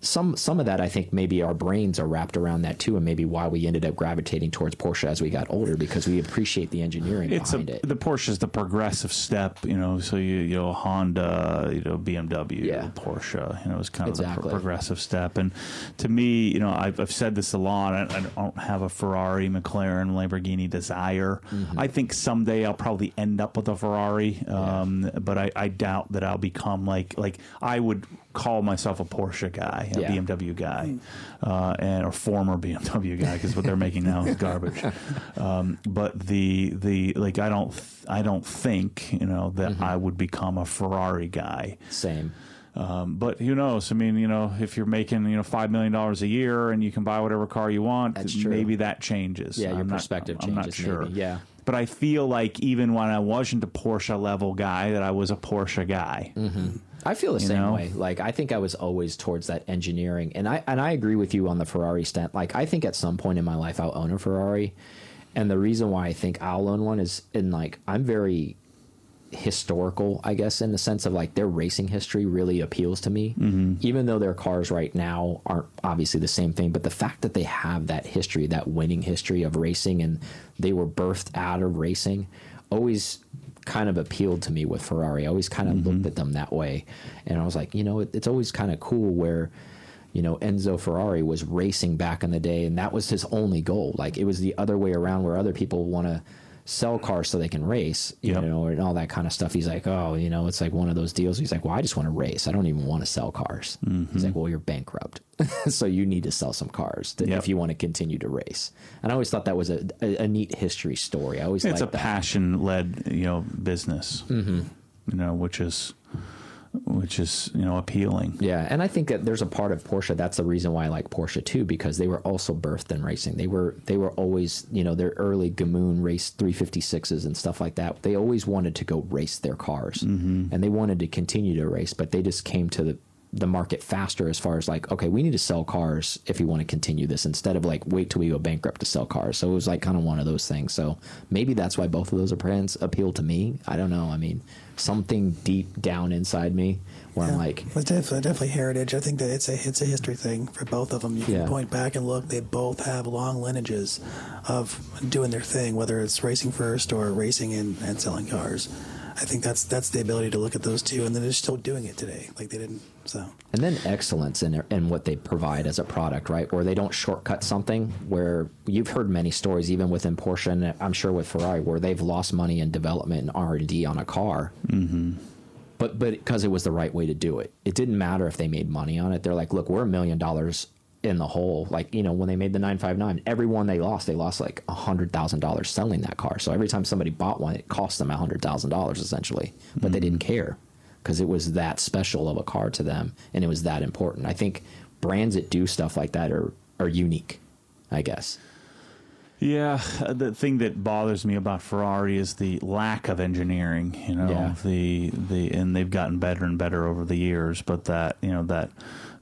some some of that I think maybe our brains are wrapped around that too, and maybe why we ended up gravitating towards Porsche as we got older because we appreciate the engineering
it's a,
behind it.
the Porsche is the progressive step, you know. So you you know Honda, you know BMW,
Yeah.
Porsche, you know, it's kind of the pro- progressive step. And to me, you know, I've, I've said this a lot. I, I don't have a Ferrari, McLaren, Lamborghini desire.
Mm-hmm.
I think someday I'll probably end up with a Ferrari, um, but I, I doubt that I'll become like like I would call myself a Porsche guy, a
Yeah.
BMW guy, uh, and or former BMW guy because what they're making now is garbage. Um, but the the like I don't th- I don't think you know that
Mm-hmm.
I would become a Ferrari guy.
Same.
Um, but who knows? I mean, you know, if you're making you know five million dollars a year and you can buy whatever car you want,
That's
maybe that changes.
Yeah, your
I'm not-
perspective
I'm not sure.
maybe, yeah.
But I feel like even when I wasn't a Porsche level guy, that I was a Porsche guy.
I feel the same
know?
way. Like I think I was always towards that engineering, and I and I agree with you on the Ferrari stent. Like I think at some point in my life I'll own a Ferrari, and the reason why I think I'll own one is in like I'm very historical, I guess, in the sense of like their racing history really appeals to me. Mm-hmm. Even though their cars right now aren't obviously the same thing, but the fact that they have that history, that winning history of racing, and they were birthed out of racing, always kind of appealed to me with Ferrari. I always kind of looked mm-hmm. at them that way, and I was like, you know, it, it's always kind of cool where. You know, Enzo Ferrari was racing back in the day, and that was his only goal. Like it was the other way around, where other people want to sell cars so they can race, you
Yep.
know, and all that kind of stuff. He's like, oh, you know, it's like one of those deals. He's like, well, I just want to race. I don't even want to sell cars. He's like, well, you're bankrupt, so you need to sell some cars to,
Yep.
if you want to continue to race. And I always thought that was a, a, a neat history story. I always
It's a
that.
passion led, you know, business. Mm-hmm. You know, which is which is you know appealing.
Yeah, and I think that there's a part of Porsche. That's the reason why I like Porsche too, because they were also birthed in racing. They were they were always you know their early Gmünd race 356s and stuff like that. They always wanted to go race their cars, mm-hmm. and they wanted to continue to race, but they just came to the the market faster as far as like okay we need to sell cars if we want to continue this instead of like wait till we go bankrupt to sell cars so it was like kind of one of those things so maybe that's why both of those brands appeal to me i don't know i mean something deep down inside me where i'm
Yeah.
like
It's definitely, definitely heritage. I think that it's a it's a history thing for both of them. You can
Yeah.
point back and look; they both have long lineages of doing their thing, whether it's racing first or racing and, and selling cars. I think that's that's the ability to look at those two, and then they're still doing it today, like they didn't. So
and then excellence in in what they provide as a product, right? Where they don't shortcut something. Where you've heard many stories, even within Porsche, and I'm sure with Ferrari, where they've lost money in development and R and D on a car. Mm-hmm. But but because it was the right way to do it, it didn't matter if they made money on it. They're like, look, we're a million dollars in the hole. Like you know, when they made the 959, every one they lost, they lost like a hundred thousand dollars selling that car. So every time somebody bought one, it cost them a hundred thousand dollars essentially. But they didn't care because it was that special of a car to them and it was that important. I think brands that do stuff like that are are unique, I guess.
Yeah, uh, the thing that bothers me about Ferrari is the lack of engineering. You know,
Yeah.
the the and they've gotten better and better over the years, but that you know that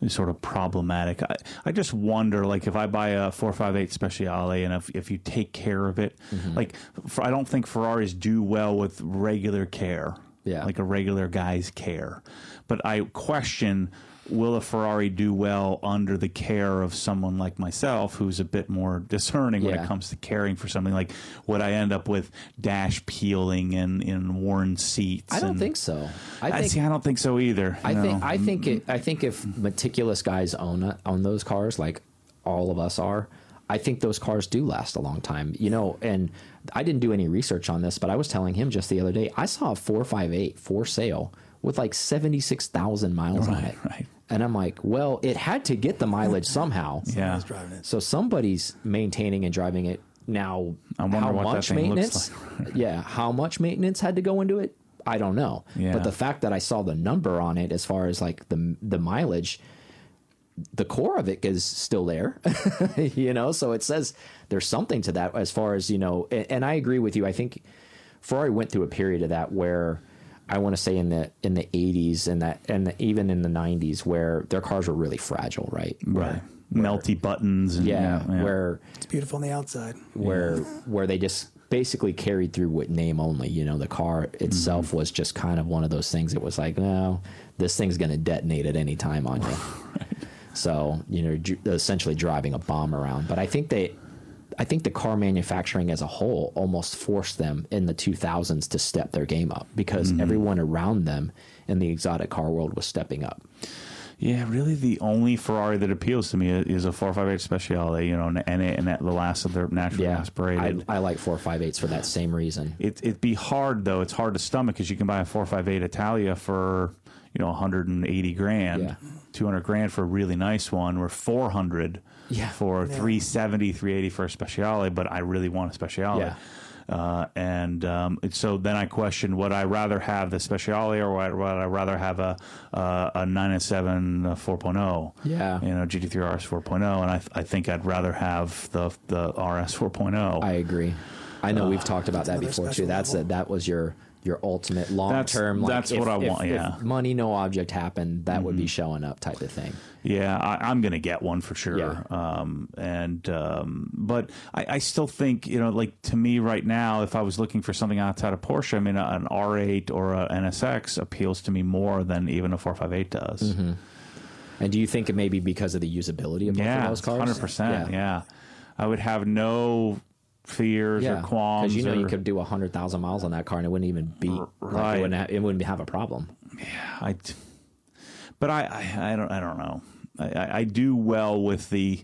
is sort of problematic. I, I just wonder, like, if I buy a four five eight Speciale and if if you take care of it,
Mm-hmm.
like, for, I don't think Ferraris do well with regular care.
Yeah.
like a regular guy's care, but I question. Will a Ferrari do well under the care of someone like myself, who's a bit more discerning when it comes to caring for something like would I end up with dash peeling and, and worn seats?
I don't
and-
think so. I
I
think
see. I don't think so either.
I
no.
think I think it, I think if meticulous guys own own those cars, like all of us are, I think those cars do last a long time. You know, and I didn't do any research on this, but I was telling him just the other day, I saw a four five eight for sale with like 76,000 miles on it.
right.
And I'm like, well, it had to get the mileage somehow.
Yeah.
I driving it.
So somebody's maintaining and driving it. Now,
I wonder
how
what that
much
thing
maintenance?
looks
yeah, how much maintenance had to go into it? I don't know.
Yeah.
But the fact that I saw the number on it, as far as like the the mileage, the core of it is still there. you know, so it says there's something to that as far as you know. And, and I agree with you. I think Ferrari went through a period of that where. I want to say in the in the 80s and that and even in the 90s where their cars were really fragile, right?
Right. Melty buttons. And,
Yeah,
yeah.
where
It's beautiful on the outside.
where where they just basically carried through with name only. You know, the car itself
Mm-hmm.
was just kind of one of those things. It was like, no, this thing's going to detonate at any time on you. So you know, essentially driving a bomb around. But I think they. I think the car manufacturing as a whole almost forced them in the 2000s to step their game up because
Mm-hmm.
everyone around them in the exotic car world was stepping up.
Yeah, really, the only Ferrari that appeals to me is a 458 Speciale, you know, and, and, and the last of their naturally
Yeah, I,
aspirated.
I like 458s for that same reason.
it, it'd be hard though. It's hard to stomach because you can buy a 458 Italia for you know 180 grand,
Yeah.
200 grand for a really nice one, or 400
Yeah.
for 370, 380 for a Speciale. But I really want a Speciale.
Yeah.
Uh, and um, it's- so then I question: Would I rather have the Speciale, or would I rather have a uh, a 997 4.0?
Yeah.
you know, GT3 RS 4.0, and I, I think I'd rather have the the RS 4.0.
I agree. I know we've talked about that before too.
special
That's a, that was your your ultimate long term. Like
that's
if-
what I
if-
want,
if
yeah. Mm-hmm.
money, no object happened. That would be showing up type of thing.
Yeah, I, I'm going to get one for sure.
Yeah.
Um, and um, but I, I still think you know, like to me right now, if I was looking for something outside of Porsche, I mean, an R8 or an NSX appeals to me more than even a 458 does.
Mm-hmm. And do you think it may be because of the usability of both
Yeah,
of those cars?
hundred percent. Yeah, I would have no fears
Yeah,
or qualms.
because you know you could do hundred thousand miles on that car and it wouldn't even be like,
right.
it wouldn't ha- it wouldn't have a problem.
Yeah, I, but I, I, I don't, I don't know. I, I, I do well with the,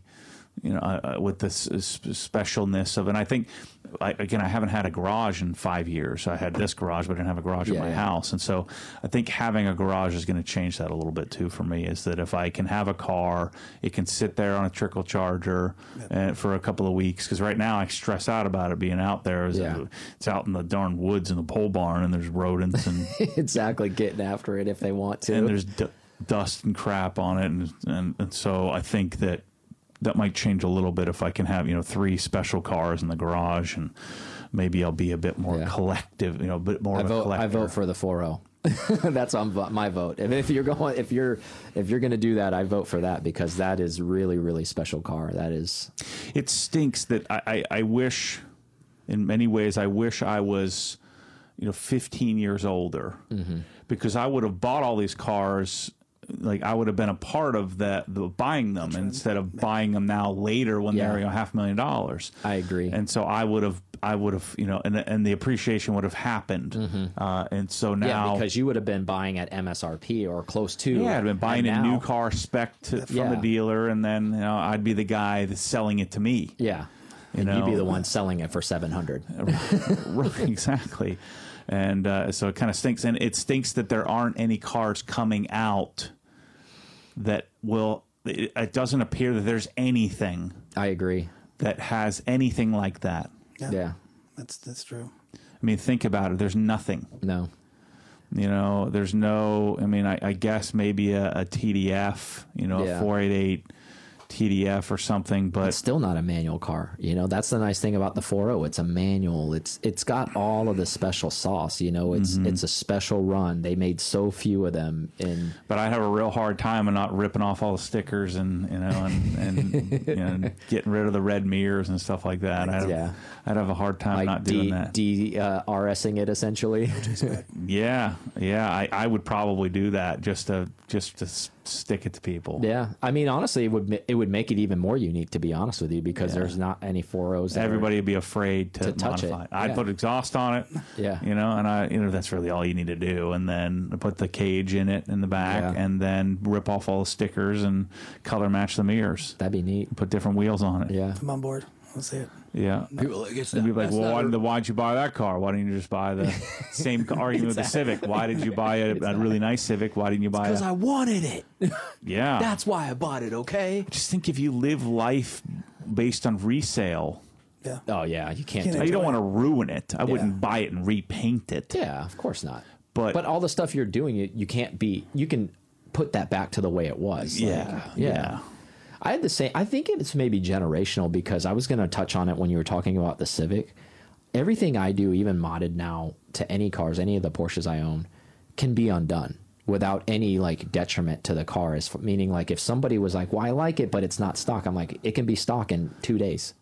you know, uh, uh, with the s- s- specialness of, and I think, I, again, I haven't had a garage in five years. I had this garage, but I didn't have a garage
Yeah,
at my
yeah.
house, and so I think having a garage is going to change that a little bit too for me. Is that if I can have a car, it can sit there on a trickle charger uh, for a couple of weeks. Because right now I stress out about it being out there. It's,
Yeah.
it's out in the darn woods in the pole barn, and there's rodents and
exactly, getting after it if they want to.
and there's d- dust and crap on it, and, and and so I think that that might change a little bit if I can have you know three special cars in the garage, and maybe I'll be a bit more
Yeah.
collective, you know, a bit more
I
of
vote. I vote for the 4.0. That's on my vote. If, if you're going, if you're, if you're going to do that, I vote for that because that is really, really special car. That is,
It stinks that I, I I wish, in many ways, I wish I was, you know, 15 years older,
Mm-hmm.
because I would have bought all these cars. Like I would have been a part of that, the buying them instead of buying them now later when
Yeah.
they're you know half a million dollars.
I agree.
and so I would have, I would have, you know, and and the appreciation would have happened, uh, and so now,
Mm-hmm. yeah, because you would have been buying at MSRP or close to.
yeah, I'd been buying a
now-
new car spec to, from
Yeah.
the dealer, and then you know I'd be the guy that's selling it to me.
Yeah,
You
and you'd be the one selling it for seven hundred.
right, exactly. And uh, so it kind of stinks, and it stinks that there aren't any cars coming out that will. It, it doesn't appear that there's anything
I agree.
that has anything like that.
Yeah.
That's that's true.
I mean, think about it. There's nothing.
No.
You know, there's no. I mean, I, I guess maybe a, a TDF. You know,
Yeah.
a 488 TDF or something, but
It's still not a manual car. You know, that's the nice thing about the 4.0. It's a manual. It's it's got all of the special sauce. You know, it's
Mm-hmm.
it's a special run. They made so few of them in
but I'd have a real hard time of not ripping off all the stickers and you know and and, you know, getting rid of the red mirrors and stuff like that. I'd have,
Yeah.
I'd have a hard time
like
not doing
D,
that.
D uh, RSing it essentially.
yeah, yeah, I, I would probably do that just to just to stick it to people.
yeah, I mean, honestly, it would it would make it even more unique to be honest with you because
Yeah.
there's not any 4.0s. that are-
Everybody would be afraid to,
To touch
modify
it,
I'd
yeah.
put exhaust on it.
Yeah.
You know, and I you know that's really all you need to do. And then put the cage in it in the back
Yeah.
and then rip off all the stickers and color match the mirrors.
That'd be neat.
Put different wheels on it.
Yeah.
I'm on board. Let's see it.
Yeah.
People are like, it's
And
not-
be like,
that's
well,
not
why
a-
did the, why'd you buy that car? Why didn't you just buy the same car argument with the Civic? Why did you buy a, a really nice Civic? Why didn't you buy it?
because
a,
I wanted it.
yeah.
That's why I bought it. Okay.
just think if you live life based on resale,
Yeah.
Oh yeah, you can't.
Can't
do
you don't want to ruin it. I wouldn't buy it and repaint it.
Yeah, of course not.
But-
but all the stuff you're doing, you, you can't be. You can put that back to the way it was. Like,
Yeah,
yeah.
Yeah.
I had the same. I think it's maybe generational because I was going to touch on it when you were talking about the Civic. Everything I do, even modded now to any cars, any of the Porsches I own, can be undone without any like detriment to the car. Is meaning like if somebody was like, "Well, I like it, but it's not stock," I'm like, "It can be stock in two days.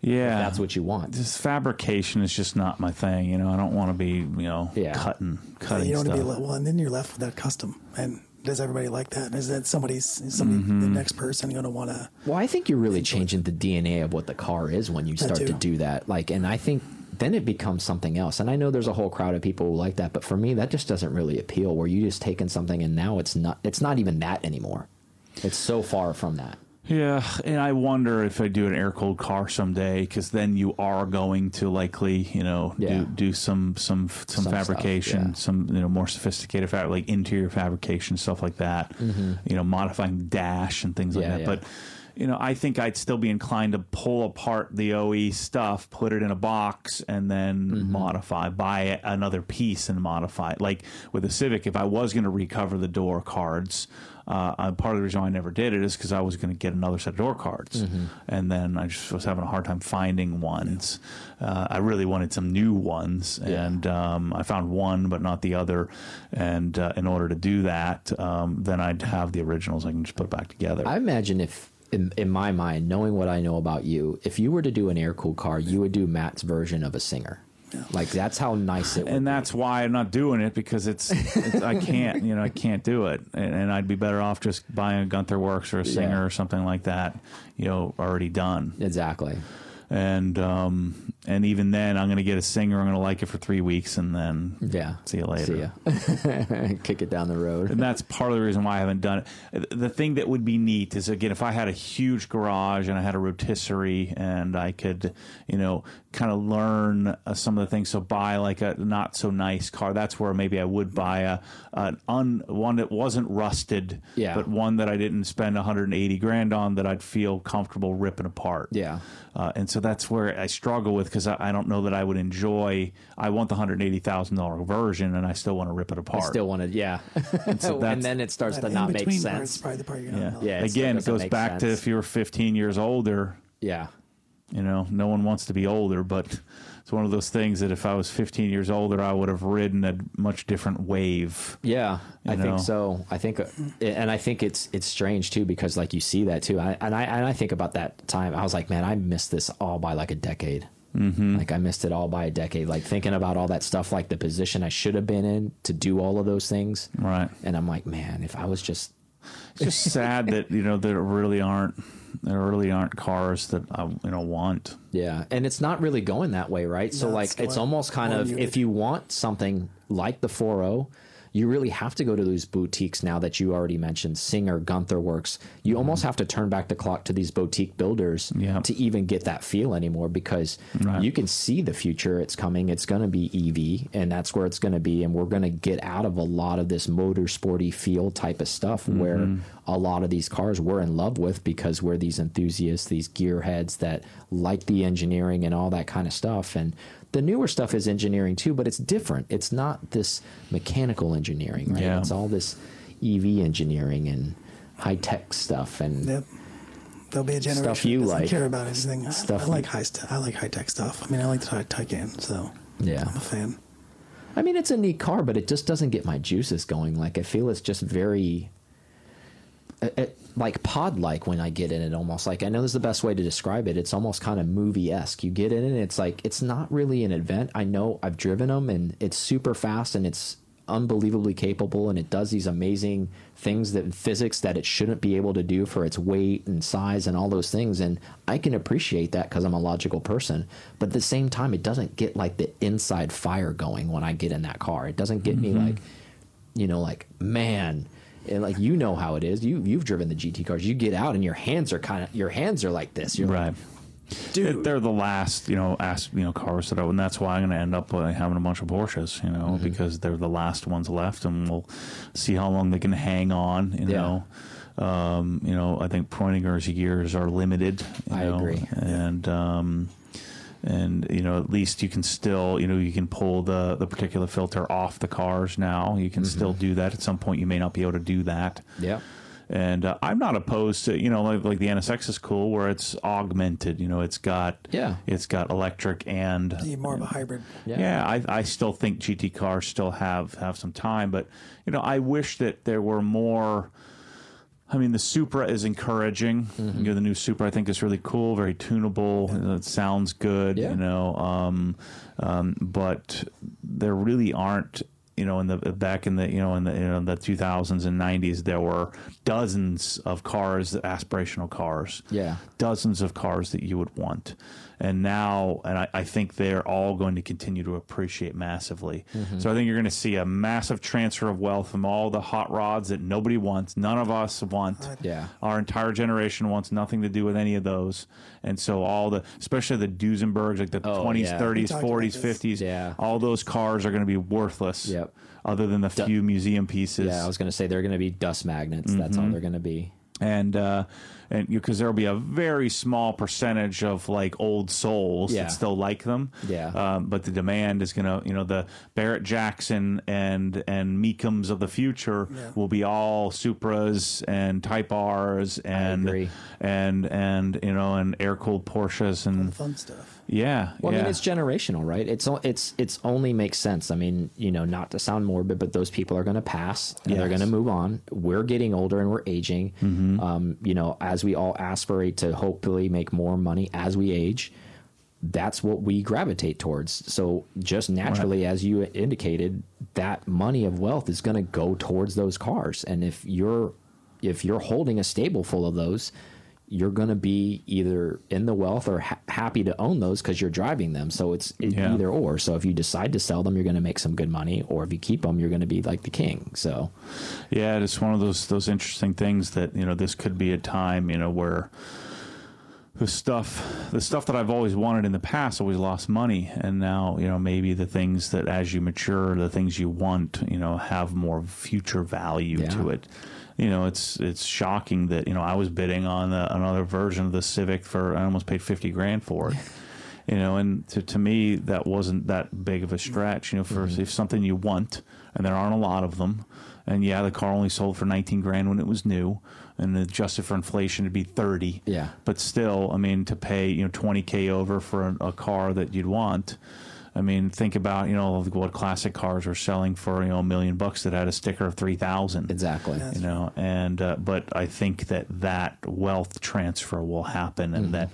Yeah.
That's what you want."
this fabrication is just not my thing. You know, I don't want to be, you know,
Yeah.
cutting, cutting
you don't want to
stuff.
be well, and then you're left with that custom. And does everybody like that? Is that somebody's somebody
Mm-hmm.
the next person going to want to?
Well, I think you're really changing the DNA of what the car is when you start to do that. Like, and I think then it becomes something else. And I know there's a whole crowd of people who like that, but for me, that just doesn't really appeal. Where you just taking something and now it's not. It's not even that anymore. It's so far from that.
Yeah, and I wonder if I do an air cooled car someday, because then you are going to likely, you know,
Yeah.
do do some some some,
stuff,
fabrication,
yeah.
some you know more sophisticated fab, like interior fabrication stuff like that. You know, modifying dash and things like
Mm-hmm. Yeah,
that. But you know, I think I'd still be inclined to pull apart the OE stuff, put it in a box, and then
Mm-hmm.
modify, buy another piece and modify it. Like with the Civic, if I was going to recover the door cards, uh, uh, part of the reason why I never did it is because I was going to get another set of door cards,
Mm-hmm.
and then I just was having a hard time finding ones. Uh, I really wanted some new ones,
Yeah.
and um, I found one but not the other. And uh, in order to do that, um, then I'd have the originals. I can just put it back together.
I imagine if, in, in my mind, knowing what I know about you, if you were to do an air cooled car, you would do Matt's version of a singer. Like that's how nice it
and
be.
that's why I'm not doing it because it's, it's I can't you know I can't do it and, and I'd be better off just buying a Gunther Werks or a Singer
Yeah.
or something like that you know already done
exactly.
and um and even then I'm gonna get a Singer I'm gonna like it for three weeks and then
Yeah.
see you later
See ya. Kick it down the road.
and that's part of the reason why I haven't done it. The thing that would be neat is again if I had a huge garage and I had a rotisserie and I could, you know, kind of learn uh, some of the things. So buy like a not so nice car. That's where maybe I would buy a an un, one that wasn't rusted,
Yeah.
but one that I didn't spend 180 grand on that I'd feel comfortable ripping apart.
Yeah.
Uh, and so that's where I struggle with because I, I don't know that I would enjoy. I want the hundred eighty thousand dollar version, and I still want to rip it apart.
I
apart.
still to, yeah. and, so
that's-
then it starts to not make
in-between part
sense.
probably the part you're
Yeah.
gonna-
Yeah.
Again, it goes
make
back to if you were 15 years older,
Yeah.
You know, no one wants to be older, but it's one of those things that if I was 15 years older, I would have ridden a much different wave.
Yeah, I
know?
think so. I think, uh, and I think it's it's strange too because like you see that too. I, and I and I think about that time. I was like, man, I missed this all by like a decade. Mm-hmm. Like I missed it all by a decade. Like thinking about all that stuff, like the position I should have been in to do all of those things.
Right.
And I'm like, man, if I was just
It's just sad that, you know, there really aren't, there really aren't cars that I, you know, want.
Yeah, and it's not really going that way, right? so
No,
like
it's
it's almost kind of if you want something like the 4.0, you really have to go to those boutiques now that you already mentioned, Singer, Gunther Werks. You mm-hmm. almost have to turn back the clock to these boutique builders
Yeah.
to even get that feel anymore because
Right.
you can see the future. It's coming. It's going to be EV, and that's where it's going to be. And we're going to get out of a lot of this motorsporty feel type of stuff mm-hmm. where a lot of these cars we're in love with because we're these enthusiasts, these gearheads that like the engineering and all that kind of stuff. And the newer stuff is engineering too, but it's different. It's not this mechanical engineering, right?
Yeah.
It's all this EV engineering and high tech stuff. And
Yep. There'll be a generation
Stuff you
that doesn't
like.
care about anything. I-
Stuff
I,
you-
like high st- I like high tech stuff. I mean, I like the Ty- Taycan, so
yeah,
I'm a fan.
I mean, it's a neat car, but it just doesn't get my juices going. Like I feel it's just very, uh, uh, like pod like when I get in it. Almost like I know this is the best way to describe it. It's almost kind of movie esque. You get in it, and it's like it's not really an event. I know I've driven them, and it's super fast, and it's unbelievably capable, and it does these amazing things that physics that it shouldn't be able to do for its weight and size and all those things. And I can appreciate that because I'm a logical person. But at the same time, it doesn't get like the inside fire going when I get in that car. It doesn't get me like, you know, like man. And like you know how it is. You you've driven the GT cars. You get out and your hands are kind of your hands are like this. You're
Right.
like,
Dude.
they're the last, you know, ask, you know, cars that I, and that's why I'm going to end up like, having a bunch of Porsches, you know,
Mm-hmm.
because they're the last ones left, and we'll see how long they can hang on, you
Yeah.
know. Um, you know, I think Preuninger's years are limited. You
I
know,
agree.
and um, and you know, at least you can still, you know, you can pull the the particulate filter off the cars now. You can still
Mm-hmm.
do that. At some point, you may not be able to do that.
Yeah.
And uh, I'm not opposed to, you know, like, like the NSX is cool where it's augmented. You know, it's got
Yeah.
it's got electric and
Need more of a hybrid.
Yeah.
yeah, I, I still think GT cars still have have some time, but you know, I wish that there were more. I mean, the Supra is encouraging.
Mm-hmm.
You know, the new Supra I think is really cool, very tunable. It sounds good.
Yeah.
You know, um, um, but there really aren't. You know, in the back in the you know in the you know the 2000s and 90s, there were dozens of cars, aspirational cars
Yeah.
dozens of cars that you would want. And now, and I, I think they're all going to continue to appreciate massively.
Mm-hmm.
So I think you're going to see a massive transfer of wealth from all the hot rods that nobody wants. None of us want.
Yeah.
Our entire generation wants nothing to do with any of those. And so all the, especially the Duesenbergs, like the
Oh,
20s, 30s,
We talked about
40s, 50s,
Yeah.
all those cars are going to be worthless.
Yep.
Other than the few museum pieces
Yeah. I was going to say they're going to be dust magnets. That's
Mm-hmm.
all they're going to be.
and uh, and because there'll be a very small percentage of like old souls
Yeah.
that still like them.
Yeah.
Um, but the demand is gonna, you know, the Barrett Jackson and and Mecums of the future
Yeah.
will be all Supras and Type R's and and and you know and air cooled Porsches and
Fun stuff.
Yeah.
Well,
yeah.
I mean, it's generational, right? It's it's it's only makes sense. I mean, you know, not to sound morbid, but those people are going to pass and they're going to move on. We're getting older and we're aging.
Mm-hmm.
Um, you know, as we all aspirate to hopefully make more money as we age, that's what we gravitate towards. So, just naturally, as you indicated, that money of wealth is going to go towards those cars. And if you're if you're holding a stable full of those, you're going to be either in the wealth or ha- happy to own those because you're driving them. So it's it-
Yeah.
either or. So if you decide to sell them, you're going to make some good money, or if you keep them, you're going to be like the king. So
Yeah, it's one of those those interesting things that you know this could be a time you know where the stuff the stuff that I've always wanted in the past always lost money, and now you know maybe the things that as you mature, the things you want you know have more future value
Yeah.
to it. You know, it's it's shocking that you know I was bidding on the, another version of the Civic for I almost paid fifty grand for it. you know and to, to me that wasn't that big of a stretch you know for
Mm-hmm.
if something you want and there aren't a lot of them and yeah the car only sold for 19 grand when it was new and adjusted for inflation it'd be 30
Yeah.
but still i mean to pay you know 20k over for a, a car that you'd want I mean, think about you know what classic cars were selling for you know a million bucks that had a sticker of three thousand
exactly.
you know and uh, but i think that that wealth transfer will happen
Mm-hmm.
and that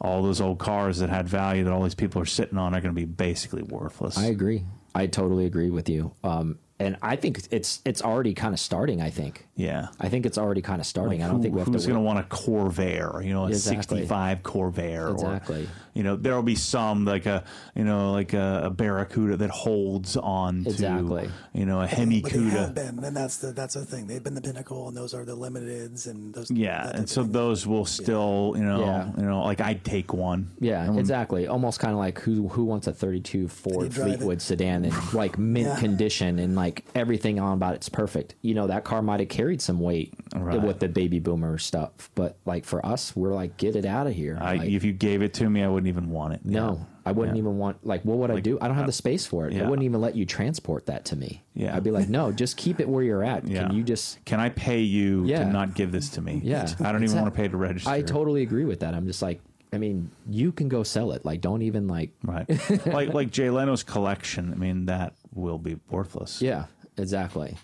all those old cars that had value that all these people are sitting on are going to be basically worthless
I agree. I totally agree with you. Um, and I think it's it's already kind of starting. I think.
yeah
I think it's already kind of starting. I don't
Who-
think we have
who's
to.
going to want a Corvair, you know, a
Exactly.
65 Corvair,
Exactly.
or you know, there'll be some like a you know like a, a Barracuda that holds on to
Exactly.
you know a
But they have
Hemi-Cuda.
been, and that's the that's the thing. They've been the pinnacle, and those are the limiteds, and those.
Yeah, and so those will still, you know,
Yeah.
you know, like I'd take one.
Yeah,
Um,
exactly. Almost kind of like who who wants a 32 Ford
drive it.
Fleetwood sedan in like mint
Yeah.
condition and like everything on about it's perfect. You know that car might have carried some weight
Right.
with the baby boomer stuff, but like for us, we're like get it out of here.
I,
Like,
if you gave it to me, I wouldn't even want it.
no,
Yeah.
I wouldn't
Yeah.
even want like what would I do? I don't have uh, the space for it. I wouldn't even let you transport that to me.
Yeah.
I'd be like, no, just keep it where you're at.
Yeah.
Can you just?
Can I pay you
Yeah.
to not give this to me?
Yeah.
I don't even want to pay to register.
I totally agree with that. I'm just like, I mean, you can go sell it. Like, don't even like.
Right. like like Jay Leno's collection. I mean, that will be worthless.
Yeah, exactly.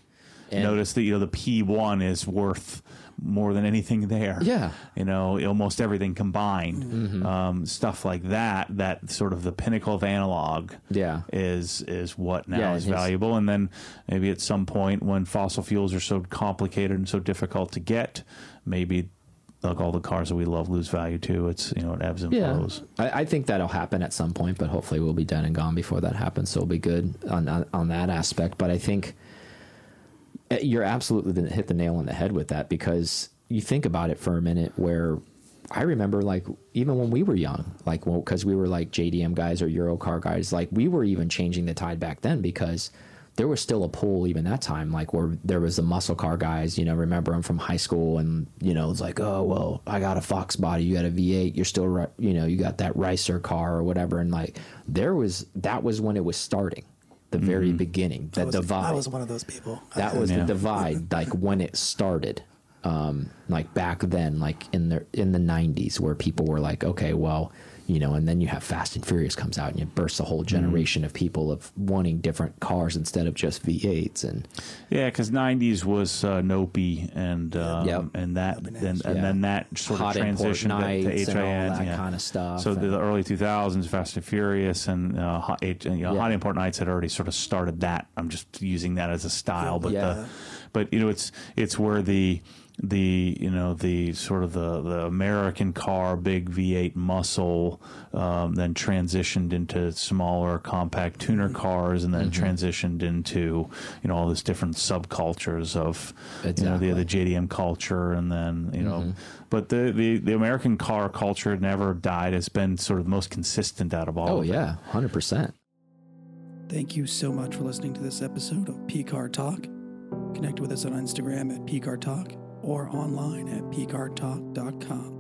And-
Notice that you know the P1 is worth more than anything there.
Yeah.
You know, almost everything combined.
Mm-hmm.
Um, stuff like that. That sort of the pinnacle of analog.
Yeah.
Is is what now
Yeah,
is valuable, and then maybe at some point when fossil fuels are so complicated and so difficult to get, maybe. Like all the cars that we love lose value too. It's you know it ebbs and
Yeah,
flows.
I, I think that'll happen at some point, but hopefully we'll be done and gone before that happens. So we'll be good on on, on that aspect. But I think uh, you're absolutely hit the nail on the head with that because you think about it for a minute, where I remember like even when we were young, like because we were like JDM guys or Euro car guys, like we were even changing the tide back then because there was still a pool even that time, like where there was the muscle car guys, you know, remember them from high school, and you know, it's like, oh well, I got a Fox body, you got a V8, you're still, you know, you got that Ricer car or whatever, and like there was that was when it was starting, the very beginning,
I
that
was,
divide.
I was one of those people.
that was
Yeah.
the divide, like when it started, um, like back then, like in the in the '90s, where people were like, okay, well, you know, and then you have Fast and Furious comes out, and you burst a whole generation of people of wanting different cars instead of just V8s, and
Yeah, because '90s was uh, Nopi and um,
Yep.
and that and, and
Yeah.
then that sort
Hot
of
import
transitioned to,
nights
to
and all that
yeah.
kinda stuff,
So the,
and-
the early 2000s, Fast and Furious and uh, hot, H, you know,
Yeah.
hot import nights had already sort of started that. I'm just using that as a style, but
Yeah.
the, but you know it's it's where the the you know the sort of the the American car big V8 muscle um, then transitioned into smaller compact tuner cars and then
Mm-hmm.
transitioned into you know all this different subcultures of you know the
Exactly.
the JDM culture and then you know
Mm-hmm.
but the, the the American car culture never died It's been sort of the most consistent out of all
oh
of it.
yeah, hundred percent.
Thank you so much for listening to this episode of P Car Talk. Connect with us on Instagram at P Car Talk or online at pcartalk.com.